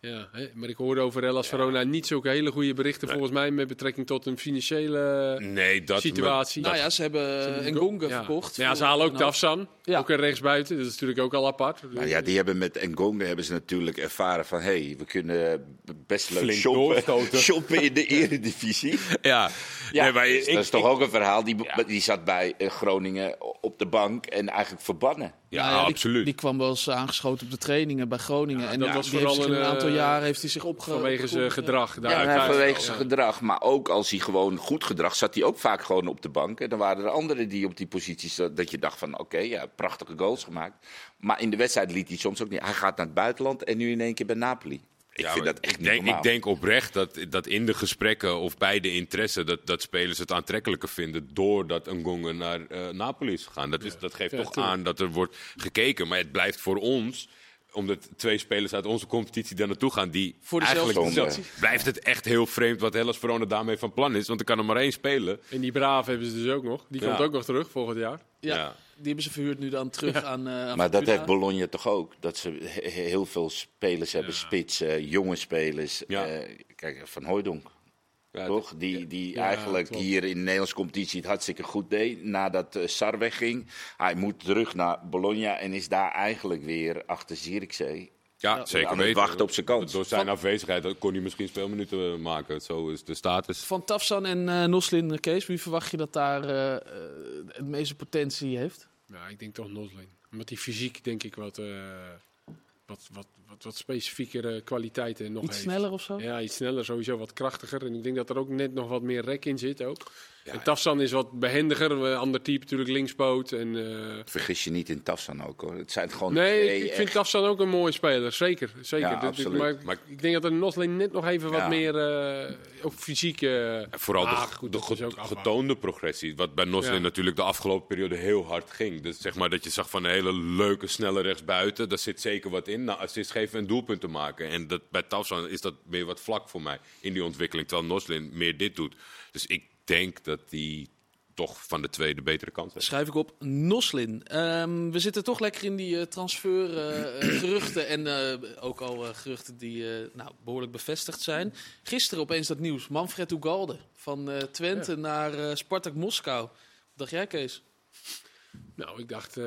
Ja, hè, maar ik hoorde over Hellas Verona niet zulke hele goede berichten volgens mij met betrekking tot een financiële Nee, dat situatie. Nou ja, ze hebben Ze een Gonga ja. verkocht. Ja, ze halen ook Tafsan, Ja. ook een rechtsbuiten. Dat is natuurlijk ook al apart. Nou ja, die hebben met Ngonga hebben ze natuurlijk ervaren van... hé, hey, we kunnen best leuk Flink shoppen, doorstoten. *laughs* shoppen in de eredivisie. Ja, Ja, Nee, maar dus ik- dat is toch ik- ook een verhaal. Die, Ja. die zat bij eh, Groningen op de bank en eigenlijk verbannen. Ja, Nou die- absoluut. Die, kwam wel eens aangeschoten op de trainingen bij Groningen. en dat was vooral een, een aantal eh, jaren heeft hij zich opge... Vanwege zijn gedrag. Daar Ja, vanwege zijn gedrag. Maar ook als hij gewoon goed gedrag zat, hij ook vaak gewoon op de bank. En dan waren er anderen die op die posities zat, dat je dacht van oké, ja, prachtige goals gemaakt. Maar in de wedstrijd liet hij soms ook niet. Hij gaat naar het buitenland en nu in één keer bij Napoli. Ik Ja, vind dat echt ik niet denk, normaal. Ik denk oprecht dat, dat in de gesprekken of bij de interesse... dat, dat spelers het aantrekkelijker vinden doordat een Gongen naar eh, Napoli is gegaan. Dat, is, dat geeft Ja, toch tuurlijk. aan dat er wordt gekeken. Maar het blijft voor ons, omdat twee spelers uit onze competitie daar naartoe gaan... die Voor dezelfde eigenlijk positie. blijft het echt heel vreemd wat Hellas Verona daarmee van plan is. Want er kan er maar één spelen. En die Braaf hebben ze dus ook nog. Die Ja. komt ook nog terug volgend jaar. Ja, Ja. Die hebben ze verhuurd nu dan terug aan, eh aan Maar dat heeft Bologna toch ook? Dat ze he- he- heel veel spelers hebben, spits, eh, jonge spelers. Ja. Eh, kijk, Van Hooijdonk, Ja, toch? Die, die Ja, eigenlijk hier in de Nederlandse competitie het hartstikke goed deed. Nadat eh, Sar wegging. Hij moet terug naar Bologna en is daar eigenlijk weer achter Zierikzee. Ja, zeker weten. wachten op zijn kans. Door zijn afwezigheid kon hij misschien speelminuten maken. Zo is de status. Van Tafsan en eh Noslin, eh, Kees, wie verwacht je dat daar eh, het meeste potentie heeft? Ja, ik denk toch Noslin. Met die fysiek denk ik wat, eh, wat, wat, wat wat, specifiekere kwaliteiten nog Iets heeft. sneller of zo? Ja, iets sneller, sowieso wat krachtiger. En ik denk dat er ook net nog wat meer rek in zit ook. en Tafsan is wat behendiger, een ander type natuurlijk linkspoot. En, eh, Vergis je niet in Tafsan ook hoor. Het zijn gewoon nee, twee ik, vind Tafsan ook een mooie speler, zeker. zeker. Ja, Dit- dit- absoluut. maar, Maar- ik denk dat er Noslin net nog even wat Ja. meer, eh ook fysiek... En vooral ah, de, goed, de ge- getoonde progressie. Wat bij Noslin Ja. natuurlijk de afgelopen periode heel hard ging. Dus zeg maar dat je zag van een hele leuke, snelle rechtsbuiten. Daar zit zeker wat in. Nou, assist geven en doelpunten maken. En dat, bij Tafsan is dat meer wat vlak voor mij in die ontwikkeling. Terwijl Noslin meer dit doet. Dus ik denk dat die toch van de twee de betere kant heeft. Schrijf ik op Noslin. Ehm, we zitten toch lekker in die transfergeruchten. en eh, ook al eh, geruchten die eh, nou, behoorlijk bevestigd zijn. Gisteren opeens dat nieuws. Manfred Ugalde van eh, Twente naar eh, Spartak Moskou. Wat dacht jij, Kees? Nou, ik dacht, eh,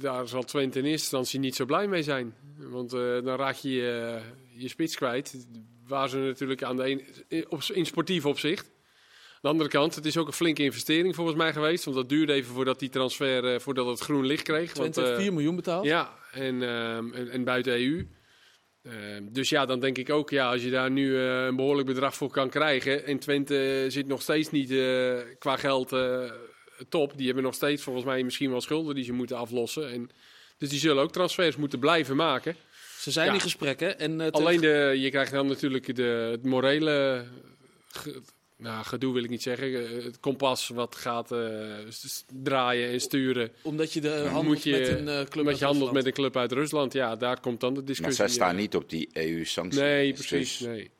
daar zal Twente in eerste instantie niet zo blij mee zijn. Want eh, dan raak je je, je spits kwijt. Waar ze natuurlijk aan de een, in- op, in sportief opzicht. Aan de andere kant, het is ook een flinke investering volgens mij geweest. Want dat duurde even voordat die transfer, eh, voordat het groen licht kreeg. Want, Twente heeft eh, 4 miljoen betaald. Ja, en, ehm, en, en buiten EU. Ehm, dus ja, dan denk ik ook, ja, als je daar nu eh, een behoorlijk bedrag voor kan krijgen. En Twente zit nog steeds niet eh, qua geld eh, top. Die hebben nog steeds volgens mij misschien wel schulden die ze moeten aflossen. En, dus die zullen ook transfers moeten blijven maken. Ze zijn Ja. in gesprekken. En, eh, Alleen de, je krijgt dan natuurlijk de, het morele ge- nou, gedoe, wil ik niet zeggen. Het kompas wat gaat eh, draaien en sturen. omdat je de handelt moet je, met een eh, club je handelt met een club uit Rusland. Ja, daar komt dan de Maar discussie. zij staan niet op die EU-sancties. Nee, precies. Nee.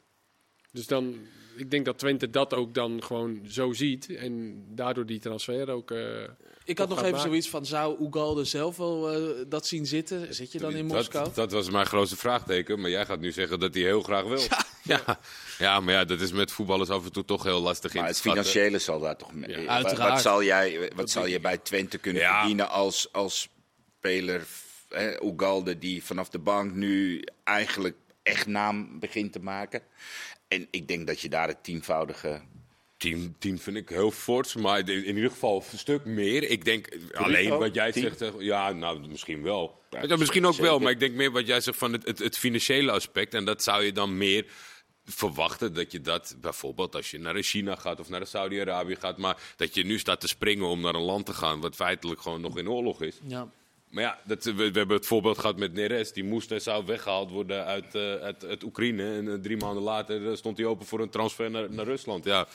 Dus dan, ik denk dat Twente dat ook dan gewoon zo ziet. En daardoor die transfer ook. eh, Ik had nog even maken. zoiets van, zou Ugalde zelf wel eh, dat zien zitten? Zit je dan in Moskou? Dat, dat was mijn grootste vraagteken. Maar jij gaat nu zeggen dat hij heel graag wil. *laughs* Ja, ja. maar ja, dat is met voetballers af en toe toch heel lastig in Maar te het schatten. financiële zal daar toch mee. Ja, wat, uiteraard. wat zal jij, wat zal je bij Twente kunnen Ja. verdienen als, als speler hè, Ugalde die vanaf de bank nu eigenlijk echt naam begint te maken? En ik denk dat je daar het tienvoudige. Tien, tien vind ik heel fors, maar in ieder geval een stuk meer. Ik denk alleen wat jij zegt. eh, Ja, nou, misschien wel. Ja, Ja, misschien ook zeker. wel, maar ik denk meer wat jij zegt van het, het, het financiële aspect. En dat zou je dan meer verwachten dat je dat bijvoorbeeld als je naar China gaat of naar Saudi-Arabië gaat, maar dat je nu staat te springen om naar een land te gaan wat feitelijk gewoon nog in oorlog is. Ja. Maar ja, dat, we, we hebben het voorbeeld gehad met Neres. Die moest en zou weggehaald worden uit, uit Oekraïne. En eh, drie maanden later eh, stond hij open voor een transfer naar, naar Rusland. Ja,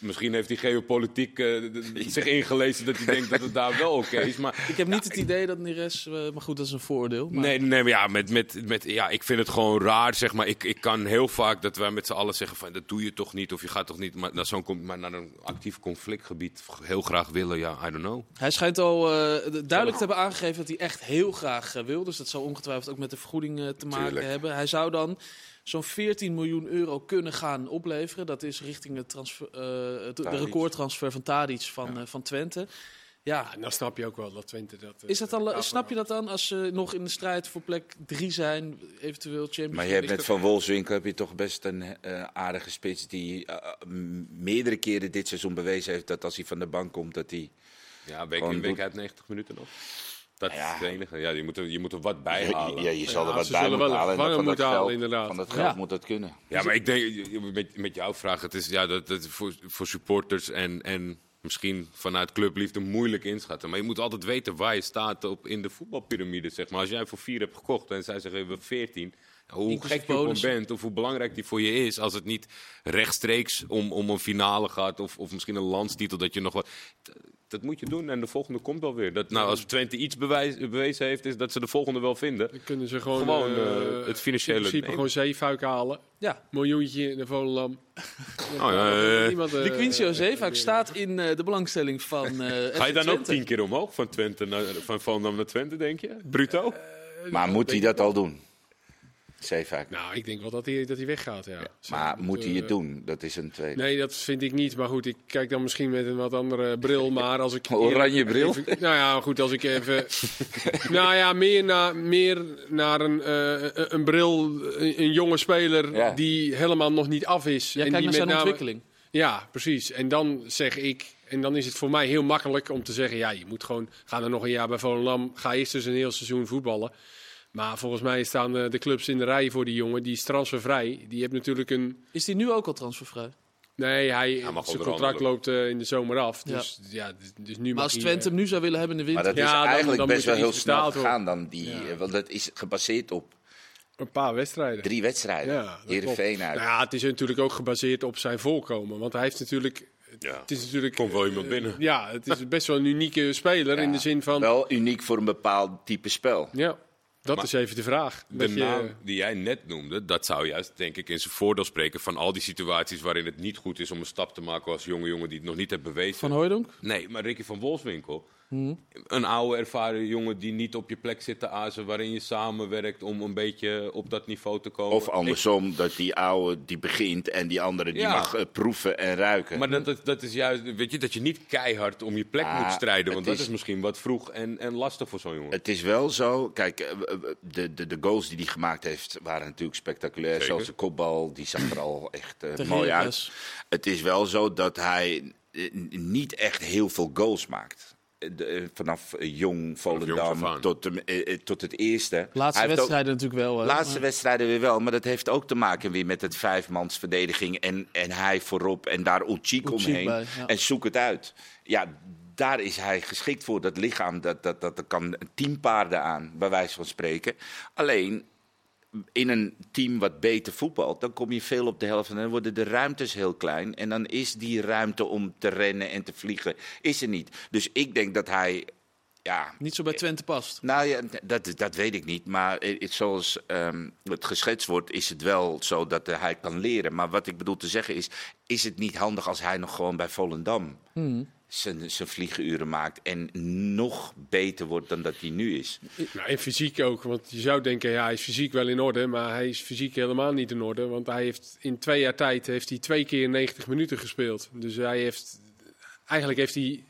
misschien heeft hij geopolitiek eh, *laughs* zich ingelezen dat hij denkt dat het daar wel oké is. Maar Ik heb niet het idee dat Neres, eh, maar goed, dat is een vooroordeel. Maar Nee, nee, maar ja, met, met, met, ja, ik vind het gewoon raar, zeg maar. Ik, ik kan heel vaak dat wij met z'n allen zeggen van, dat doe je toch niet, of je gaat toch niet maar naar, zo'n, maar naar een actief conflictgebied heel graag willen, ja, I don't know. Hij schijnt al eh, duidelijk te hebben aangegeven dat hij echt heel graag wil. Dus dat zal ongetwijfeld ook met de vergoeding te maken Tuurlijk. hebben. Hij zou dan zo'n 14 miljoen euro kunnen gaan opleveren. Dat is richting het transfer, eh, het- de recordtransfer van Tadic van, eh, van Twente. Ja, en dan snap je ook wel dat Twente dat. eh, is dat dan, snap je dat dan als ze nog in de strijd voor plek 3 zijn, eventueel Champions Maar je hebt League? met Van Wolfswinkel heb je toch best een eh, aardige spits die meerdere keren dit seizoen bewezen heeft dat als hij van de bank komt dat hij. Ja, week in, week uit 90 minuten nog. Dat Ja. is het enige. Ja, je moet er, je moet er wat bij halen. Ja, je zal Ja, er wat ze bij moeten wel halen. van dat moeten halen, geld, inderdaad. Van dat geld Ja. moet dat kunnen. Ja, maar ik denk, met, met jouw vraag, het is ja, dat, dat voor, voor supporters en, en misschien vanuit clubliefde moeilijk inschatten. Maar je moet altijd weten waar je staat op, in de voetbalpyramide, zeg maar. Als jij voor vier hebt gekocht en zij zeggen we hebben 14, hoe gek je op hem bonussen. bent of hoe belangrijk die voor je is, als het niet rechtstreeks om, om een finale gaat of, of misschien een landstitel, dat je nog wat... Dat, moet je doen en de volgende komt wel weer. Dat, nou, als Twente iets bewijs, bewezen heeft, is dat ze de volgende wel vinden. Dan kunnen ze gewoon, Gewoon, eh, eh, het financiële In principe nemen. gewoon zeefuik halen. Ja, Miljoentje in de Volendam. Oh, ja, eh, eh, de Quincio eh, Zeefuik eh, staat in eh, de belangstelling van eh Ga je dan ook tien keer omhoog van Twente naar, van Volendam naar Twente, denk je? Bruto? Maar moet hij dat al doen? Zeefuik. Nou, ik denk wel dat hij, dat hij weggaat, ja. Maar Dat, moet hij eh, het doen? Dat is een tweede. Nee, dat vind ik niet. Maar goed, ik kijk dan misschien met een wat andere bril. *laughs* Maar als ik. Oranje bril? Even- nou ja, goed, als ik even. *laughs* nou ja, meer, naar meer naar een, eh, een bril. Een, een jonge speler Ja. die helemaal nog niet af is. Jij en kijkt die naar zijn met name- ontwikkeling. Ja, precies. En dan zeg ik. En dan is het voor mij heel makkelijk om te zeggen: ja, je moet gewoon. Ga er nog een jaar bij Volendam. Ga eerst dus een heel seizoen voetballen. Maar volgens mij staan eh, de clubs in de rij voor die jongen. Die is transfervrij. Die heeft natuurlijk een... Is die nu ook al transfervrij? Nee, hij, Hij mag zijn contract loopt eh, in de zomer af. Dus, ja. dus, dus nu Maar mag als hij, Twente eh, hem nu zou willen hebben in de Maar winter... dat is Ja, dan- eigenlijk dan best moet wel heel snel gegaan dan. Die, Ja. Want dat is gebaseerd op een paar wedstrijden. drie wedstrijden. Ja, Heerenveen uit. Nou ja, het is natuurlijk ook gebaseerd op zijn voorkomen. Want hij heeft natuurlijk... Ja. Het is natuurlijk... Komt wel iemand binnen. Ja, het is best wel een unieke speler in de zin van... Wel uniek voor een bepaald type spel. Ja, dat Maar is even de vraag. De je- naam die jij net noemde, dat zou juist denk ik in zijn voordeel spreken van al die situaties waarin het niet goed is om een stap te maken als jonge jongen die het nog niet heeft bewezen. Van Hooijdonk? Nee, maar Ricky van Wolfswinkel. Een oude ervaren jongen die niet op je plek zit te azen, waarin je samenwerkt om een beetje op dat niveau te komen. Of andersom, dat die oude die begint en die andere die Ja. mag eh, proeven en ruiken. Maar dat, dat, dat is juist, weet je, dat je niet keihard om je plek Ah, moet strijden. Want dat is- is misschien wat vroeg en, en lastig voor zo'n jongen. Het is wel zo, kijk, eh, eh, de, de, de goals die hij gemaakt heeft waren natuurlijk spectaculair. Zeker. Zoals de kopbal, die zag er al echt mooi uit. Het is wel zo dat hij niet echt heel veel goals maakt. Eh, de- vanaf eh, jong Volendam tot, de- eh, tot het eerste. Laatste ook- wedstrijden natuurlijk wel. hè. Laatste Maar- wedstrijden weer wel, maar dat heeft ook te maken weer met het vijfmansverdediging en, en hij voorop en daar Ulchik omheen bij, ja. en zoek het uit. Ja, daar is hij geschikt voor. Dat lichaam, dat, dat, dat, dat kan tien paarden aan, bij wijze van spreken. Alleen in een team wat beter voetbalt, dan kom je veel op de helft en dan worden de ruimtes heel klein. En dan is die ruimte om te rennen en te vliegen, is er niet. Dus ik denk dat hij, ja, Niet zo bij Twente past. nou ja, dat, dat weet ik niet. Maar het, zoals ehm, het geschetst wordt, is het wel zo dat hij kan leren. Maar wat ik bedoel te zeggen is, is het niet handig als hij nog gewoon bij Volendam zijn, zijn vliegenuren maakt en nog beter wordt dan dat hij nu is? Nou, en fysiek ook. Want je zou denken, ja, hij is fysiek wel in orde. Maar hij is fysiek helemaal niet in orde. Want hij heeft in twee jaar tijd heeft hij twee keer 90 minuten gespeeld. Dus hij heeft... Eigenlijk heeft hij,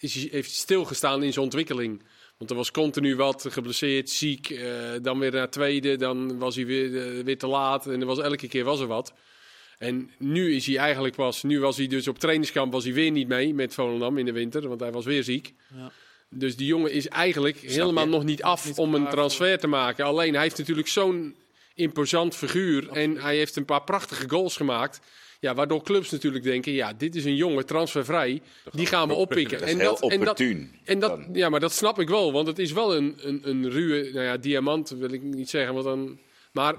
is heeft stilgestaan in zijn ontwikkeling. Want er was continu wat geblesseerd, ziek. eh, dan weer naar tweede, dan was hij weer, eh, weer te laat. En er was, elke keer was er wat. En nu is hij eigenlijk pas... Nu was hij dus op trainingskamp was hij weer niet mee met Volendam in de winter. Want hij was weer ziek. Ja. Dus die jongen is eigenlijk helemaal je? nog niet af Niet om een transfer te maken. Alleen hij heeft natuurlijk zo'n imposant figuur. En hij heeft een paar prachtige goals gemaakt. Ja, waardoor clubs natuurlijk denken: ja, dit is een jongen transfervrij. Die gaan we oppikken. Dat is en dat, en dat, en ja, maar dat snap ik wel. Want het is wel een, een, een ruwe nou ja, diamant, wil ik niet zeggen. Want dan, maar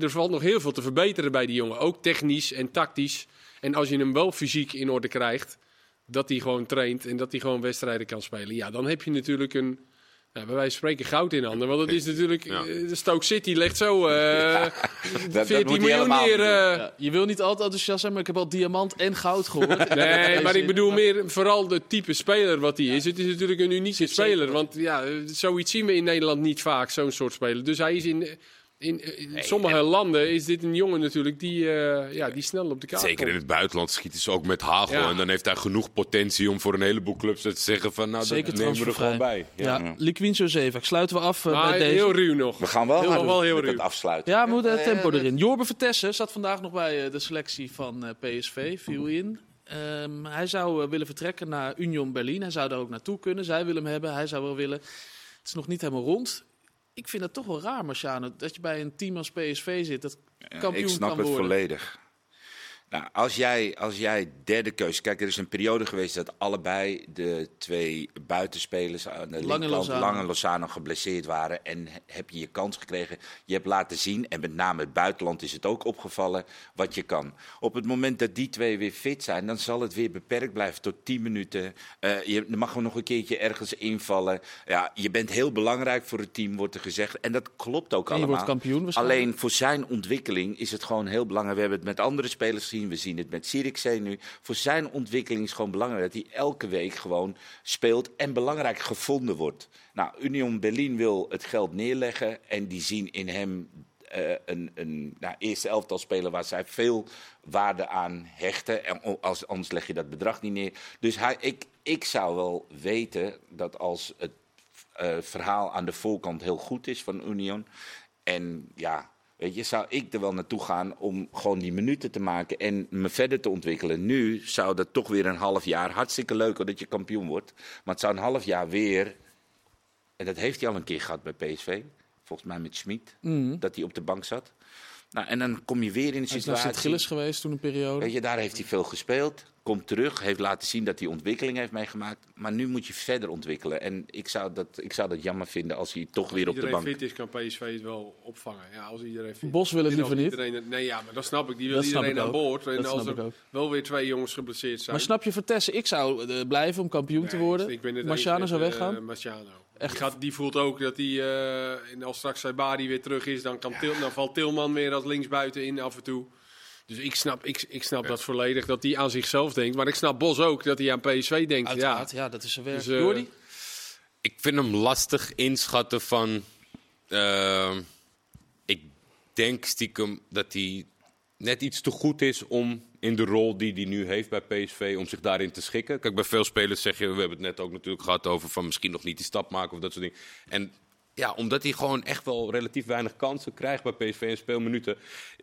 er valt nog heel veel te verbeteren bij die jongen. Ook technisch en tactisch. En als je hem wel fysiek in orde krijgt, dat hij gewoon traint en dat hij gewoon wedstrijden kan spelen. Ja, dan heb je natuurlijk een, nou, bij wijze van spreken, goud in handen. Want het is natuurlijk, Ja. eh, de Stoke City legt zo eh *laughs* *laughs* dat 14 moet hij miljoen neer. doen. eh. Ja, je wil niet altijd enthousiast zijn, maar ik heb al diamant en goud gehoord. *laughs* Nee, maar ik bedoel meer vooral de type speler wat hij is. Het is natuurlijk een unieke speler. Want ja, eh, zoiets zien we in Nederland niet vaak, zo'n soort speler. Dus hij is in, in, in sommige landen is dit een jongen natuurlijk die, eh, ja, die snel op de kaart Zeker in het buitenland schieten ze ook met hagel. Ja. En dan heeft hij genoeg potentie om voor een heleboel clubs te zeggen van nou, Zeker dat nemen we er gewoon bij. Ja. Ja, Liquinzo Zeevak. Sluiten we af eh, Maar met deze. heel ruw nog. We gaan wel, Heel- wel ruw. het afsluiten. Ja, we moeten het tempo Eh, erin. Jorbe Vertessen zat vandaag nog bij eh, de selectie van eh, PSV, viel in. Ehm, hij zou eh, willen vertrekken naar Union Berlin. Hij zou daar ook naartoe kunnen. Zij willen hem hebben, hij zou wel willen. Het is nog niet helemaal rond. Ik vind het toch wel raar, Marciano, dat je bij een team als PSV zit dat kampioen ik snap kan het worden. volledig. Nou, als jij, als jij derde keus... Kijk, er is een periode geweest dat allebei de twee buitenspelers... aan de linkerkant, Lozano. Lang en Lozano geblesseerd waren. En heb je je kans gekregen. Je hebt laten zien, en met name het buitenland is het ook opgevallen, wat je kan. Op het moment dat die twee weer fit zijn, dan zal het weer beperkt blijven tot 10 minuten. Eh, je mag gewoon nog een keertje ergens invallen. Ja, je bent heel belangrijk voor het team, wordt er gezegd. En dat klopt ook En je allemaal. wordt kampioen. Alleen voor zijn ontwikkeling is het gewoon heel belangrijk. We hebben het met andere spelers gezien. We zien het met Sirikzee nu. Voor zijn ontwikkeling is gewoon belangrijk dat hij elke week gewoon speelt en belangrijk gevonden wordt. Nou, Union Berlin wil het geld neerleggen en die zien in hem eh, een, een nou, eerste elftal speler waar zij veel waarde aan hechten. En als, anders leg je dat bedrag niet neer. Dus hij, ik, ik zou wel weten dat als het eh, verhaal aan de voorkant heel goed is van Union. En ja, weet je, zou ik er wel naartoe gaan om gewoon die minuten te maken en me verder te ontwikkelen. Nu zou dat toch weer een half jaar, hartstikke leuk dat je kampioen wordt. Maar het zou een half jaar weer, en dat heeft hij al een keer gehad bij PSV. volgens mij met Schmid, Mhm. dat hij op de bank zat. Nou, en dan kom je weer in een Hij is naar situatie. Sint-Gilles geweest toen een periode. Weet je, daar heeft hij veel gespeeld. Komt terug, heeft laten zien dat hij ontwikkeling heeft meegemaakt. Maar nu moet je verder ontwikkelen. En ik zou dat, ik zou dat jammer vinden als hij toch weer op de iedereen bank... fit is, kan PSV het wel opvangen. Ja, als iedereen fit Bos wil het als liever niet. iedereen- nee, ja, maar dat snap ik. Die wil Dat snap iedereen ik aan ook. boord. En Dat als snap er ik ook. wel weer twee jongens geblesseerd zijn. Maar snap je Vertessen, ik zou eh, blijven om kampioen te worden. ik ben het Marciano zou weggaan. eh, Marciano. Echt? Die, gaat, die voelt ook dat hij, eh, en als straks Saibari weer terug is, dan, kan Til, dan valt Tilman weer als linksbuiten in af en toe. Dus ik snap, ik, ik snap dat volledig, dat hij aan zichzelf denkt. Maar ik snap Bos ook, dat hij aan PSV denkt. Uiteraard, Ja. ja. dat is zijn werk. Dus, eh, Jordi? Ik vind hem lastig inschatten van. eh, ik denk stiekem dat hij net iets te goed is om in de rol die hij nu heeft bij PSV, om zich daarin te schikken. Kijk, bij veel spelers zeg je, we hebben het net ook natuurlijk gehad over van misschien nog niet die stap maken of dat soort dingen. En ja, omdat hij gewoon echt wel relatief weinig kansen krijgt bij PSV en speelminuten,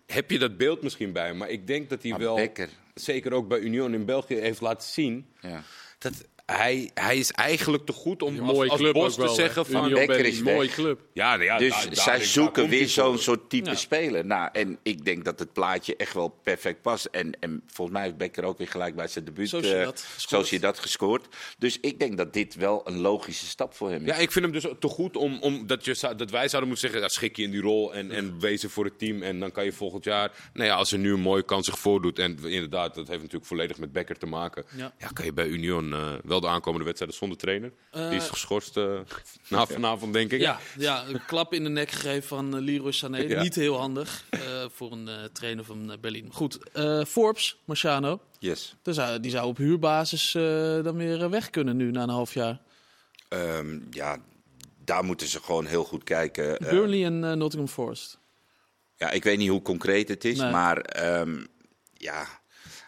heb je dat beeld misschien bij. Maar ik denk dat hij Maar wel, Becker. zeker ook bij Union in België, heeft laten zien Ja. dat hij, hij is eigenlijk te goed om Een als, mooie als club Bos wel. te zeggen van... Union Becker Berlin, is weg. mooie club. Ja, ja, Dus daar- daar- zij daar zoeken weer zo'n soort type Ja. speler. Nou, en ik denk dat het plaatje echt wel perfect past. En, en volgens mij heeft Becker ook weer gelijk bij zijn debuut Sociedad eh, gescoord. Sociedad gescoord. Dus ik denk dat dit wel een logische stap voor hem is. Ja, ik vind hem dus te goed om, om dat, je, dat wij zouden moeten zeggen... Ja, schik je in die rol en, en wezen voor het team. En dan kan je volgend jaar... Nou ja, als er nu een mooie kans zich voordoet... En inderdaad, dat heeft natuurlijk volledig met Becker te maken. Ja. Ja, kan je bij Union eh, wel de aankomende wedstrijden zonder trainer. Eh, die is geschorst eh, *laughs* na vanavond, denk ik. Ja, ja, een klap in de nek gegeven van eh, Leroy Sané. Ja. Niet heel handig eh, voor een eh, trainer van eh, Berlin. Goed, eh, Forbes, Marciano. Yes. Die zou, die zou op huurbasis eh, dan weer eh, weg kunnen nu na een half jaar. Ehm, ja, daar moeten ze gewoon heel goed kijken. Eh, Burnley en eh, Nottingham Forest. ja, ik weet niet hoe concreet het is, Nee. maar ehm, ja,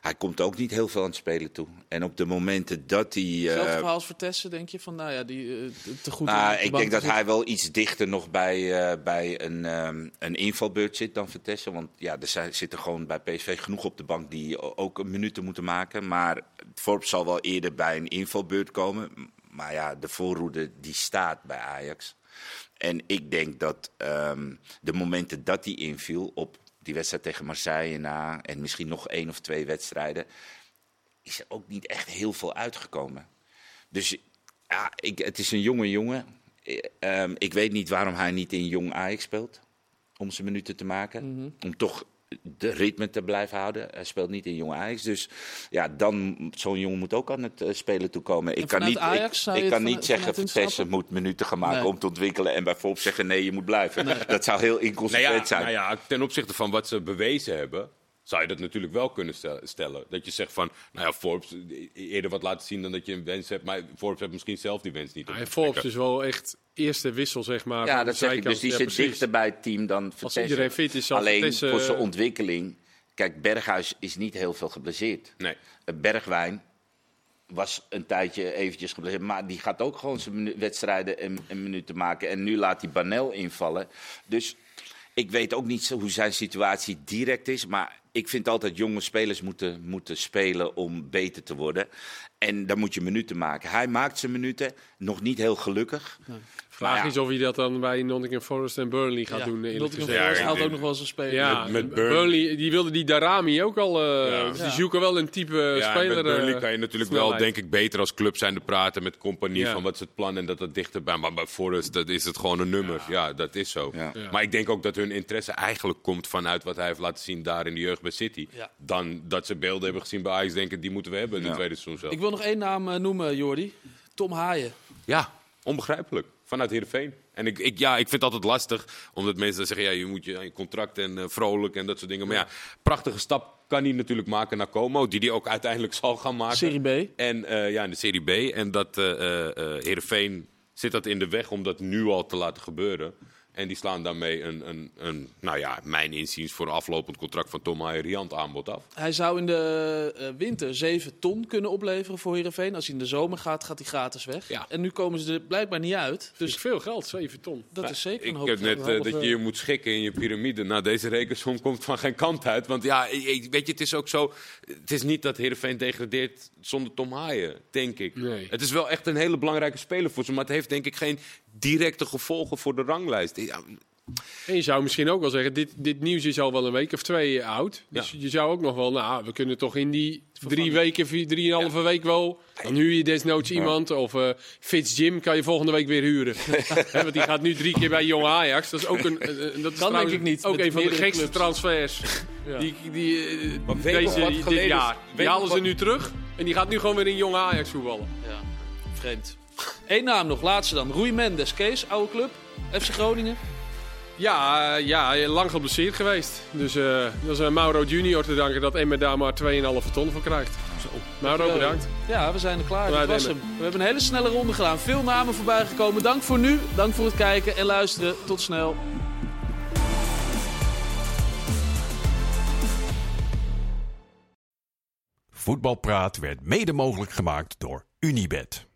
hij komt ook niet heel veel aan het spelen toe. En op de momenten dat hij... eh, Hetzelfde verhaal als Vertessen, denk je? Van, nou ja, die eh, te goed Nou, de ik denk dat hij wel iets dichter nog bij, eh, bij een, ehm, een invalbeurt zit dan Vertessen. Want ja, er zitten gewoon bij PSV genoeg op de bank die ook een minuten moeten maken. Maar Forbes zal wel eerder bij een invalbeurt komen. Maar ja, de voorroede die staat bij Ajax. En ik denk dat ehm, de momenten dat hij inviel op die wedstrijd tegen Marseille na... en misschien nog één of twee wedstrijden... is er ook niet echt heel veel uitgekomen. Dus ja, ik, het is een jonge jongen. Eh, ehm, ik weet niet waarom hij niet in jong Ajax speelt. Om zijn minuten te maken. Mhm. Om toch de ritme te blijven houden. Hij speelt niet in jong Ajax. Dus ja, dan zo'n jongen moet ook aan het eh, spelen toekomen. Ik kan niet, Ajax ik, kan niet zeggen, instappen? moet minuten gaan maken Nee. om te ontwikkelen. En bijvoorbeeld zeggen, nee, je moet blijven. Dat zou heel Nou inconsequent ja, zijn. nou ja, ten opzichte van wat ze bewezen hebben, zou je dat natuurlijk wel kunnen stel- stellen. Dat je zegt van, nou ja, Forbes eh, eerder wat laten zien dan dat je een wens hebt. Maar Forbes heeft misschien zelf die wens niet. om Ja, Forbes is wel echt eerste wissel, zeg maar. Ja, dat zeg ik. Dus die Ja, zit precies. dichter bij het team dan Als Vertessen. iedereen fit is, zal Alleen voor zijn ontwikkeling. Kijk, Berghuis is niet heel veel geblesseerd. Nee. Eh, Bergwijn was een tijdje eventjes geblesseerd. Maar die gaat ook gewoon zijn wedstrijden en, en minuten maken. En nu laat hij Banel invallen. Dus ik weet ook niet zo hoe zijn situatie direct is. Maar ik vind altijd jonge spelers moeten, moeten spelen om beter te worden. En dan moet je minuten maken. Hij maakt zijn minuten. Nog niet heel gelukkig. Vraag Maar ja. is of hij dat dan bij Nottingham Forest en Burnley gaat Ja, doen, Nottingham. Forest Ja, haalt ook nog wel eens een speler. Ja, Met- Burnley. Burnley, die wilde die Darami ook al. eh, Ja. dus Die zoeken wel een type Ja, speler. met Burnley eh, kan je natuurlijk wel, denk ik, beter als club zijn te praten met compagnie Ja. van wat is het plan en dat het dichterbij. Maar bij Forest dat is het gewoon een nummer. Ja, dat is zo. Ja. Ja. Maar ik denk ook dat hun interesse eigenlijk komt vanuit wat hij heeft laten zien daar in de jeugd bij City. Ja. Dan dat ze beelden hebben gezien bij Ajax, denken die moeten we hebben in Ja. het tweede seizoen zelf. Ik wil nog één naam eh, noemen, Jordi. Tom Haaien. Ja, onbegrijpelijk. Vanuit Heerenveen. En ik, ik, ja, ik vind het altijd lastig, omdat mensen dan zeggen, ja, je moet je je contract en eh, vrolijk en dat soort dingen. Maar ja, prachtige stap kan hij natuurlijk maken naar Como, die hij ook uiteindelijk zal gaan maken. Serie B. En eh, ja, in de Serie B. En dat eh, Heerenveen zit dat in de weg om dat nu al te laten gebeuren. En die slaan daarmee een, een, een nou ja, mijn inziens voor een aflopend contract van Tom Haaien riant aanbod af. Hij zou in de eh, winter 7 ton kunnen opleveren voor Heerenveen. Als hij in de zomer gaat, gaat hij gratis weg. Ja. En nu komen ze er blijkbaar niet uit. Dus veel geld, 7 ton. dat is zeker een Ik hoop heb net eh, dat je je moet schikken in je piramide. Nou, deze rekensom *laughs* komt van geen kant uit. Want ja, ik- ik- weet je, het is ook zo. Het is niet dat Heerenveen degradeert zonder Tom Haaien, denk ik. Nee. Het is wel echt een hele belangrijke speler voor ze. Maar het heeft denk ik geen directe gevolgen voor de ranglijst. Ja, En je zou misschien ook wel zeggen, dit, dit nieuws is al wel een week of twee oud. Dus je zou ook nog wel, nou, we kunnen toch in die drie weken, vier, drieënhalve week wel... Dan huur je desnoods iemand. Of eh Fitz Jim kan je volgende week weer huren. *laughs* *laughs* Hè, want die gaat nu drie keer bij Jong Ajax. Dat is ook een, een- dat is Kan trouwens denk ik niet, ook een van de gekste clubs. transfers. *laughs* Ja. Die, die, eh, deze, wat dit jaar. Die halen ze wat- nu terug. En die gaat nu gewoon weer in Jong Ajax voetballen. Ja, vreemd. Eén naam nog, laatste dan. Rui Mendes, Kees, oude club. FC Groningen. Ja, eh, ja, lang geblesseerd geweest. Dus eh, dat is aan Mauro Junior te danken dat Emmer daar maar 2,5 ton voor krijgt. Mauro, bedankt. Ja, we zijn er klaar. Dat was hem. We hebben een hele snelle ronde gedaan. Veel namen voorbij gekomen. Dank voor nu. Dank voor het kijken en luisteren. Tot snel. Voetbalpraat werd mede mogelijk gemaakt door Unibed.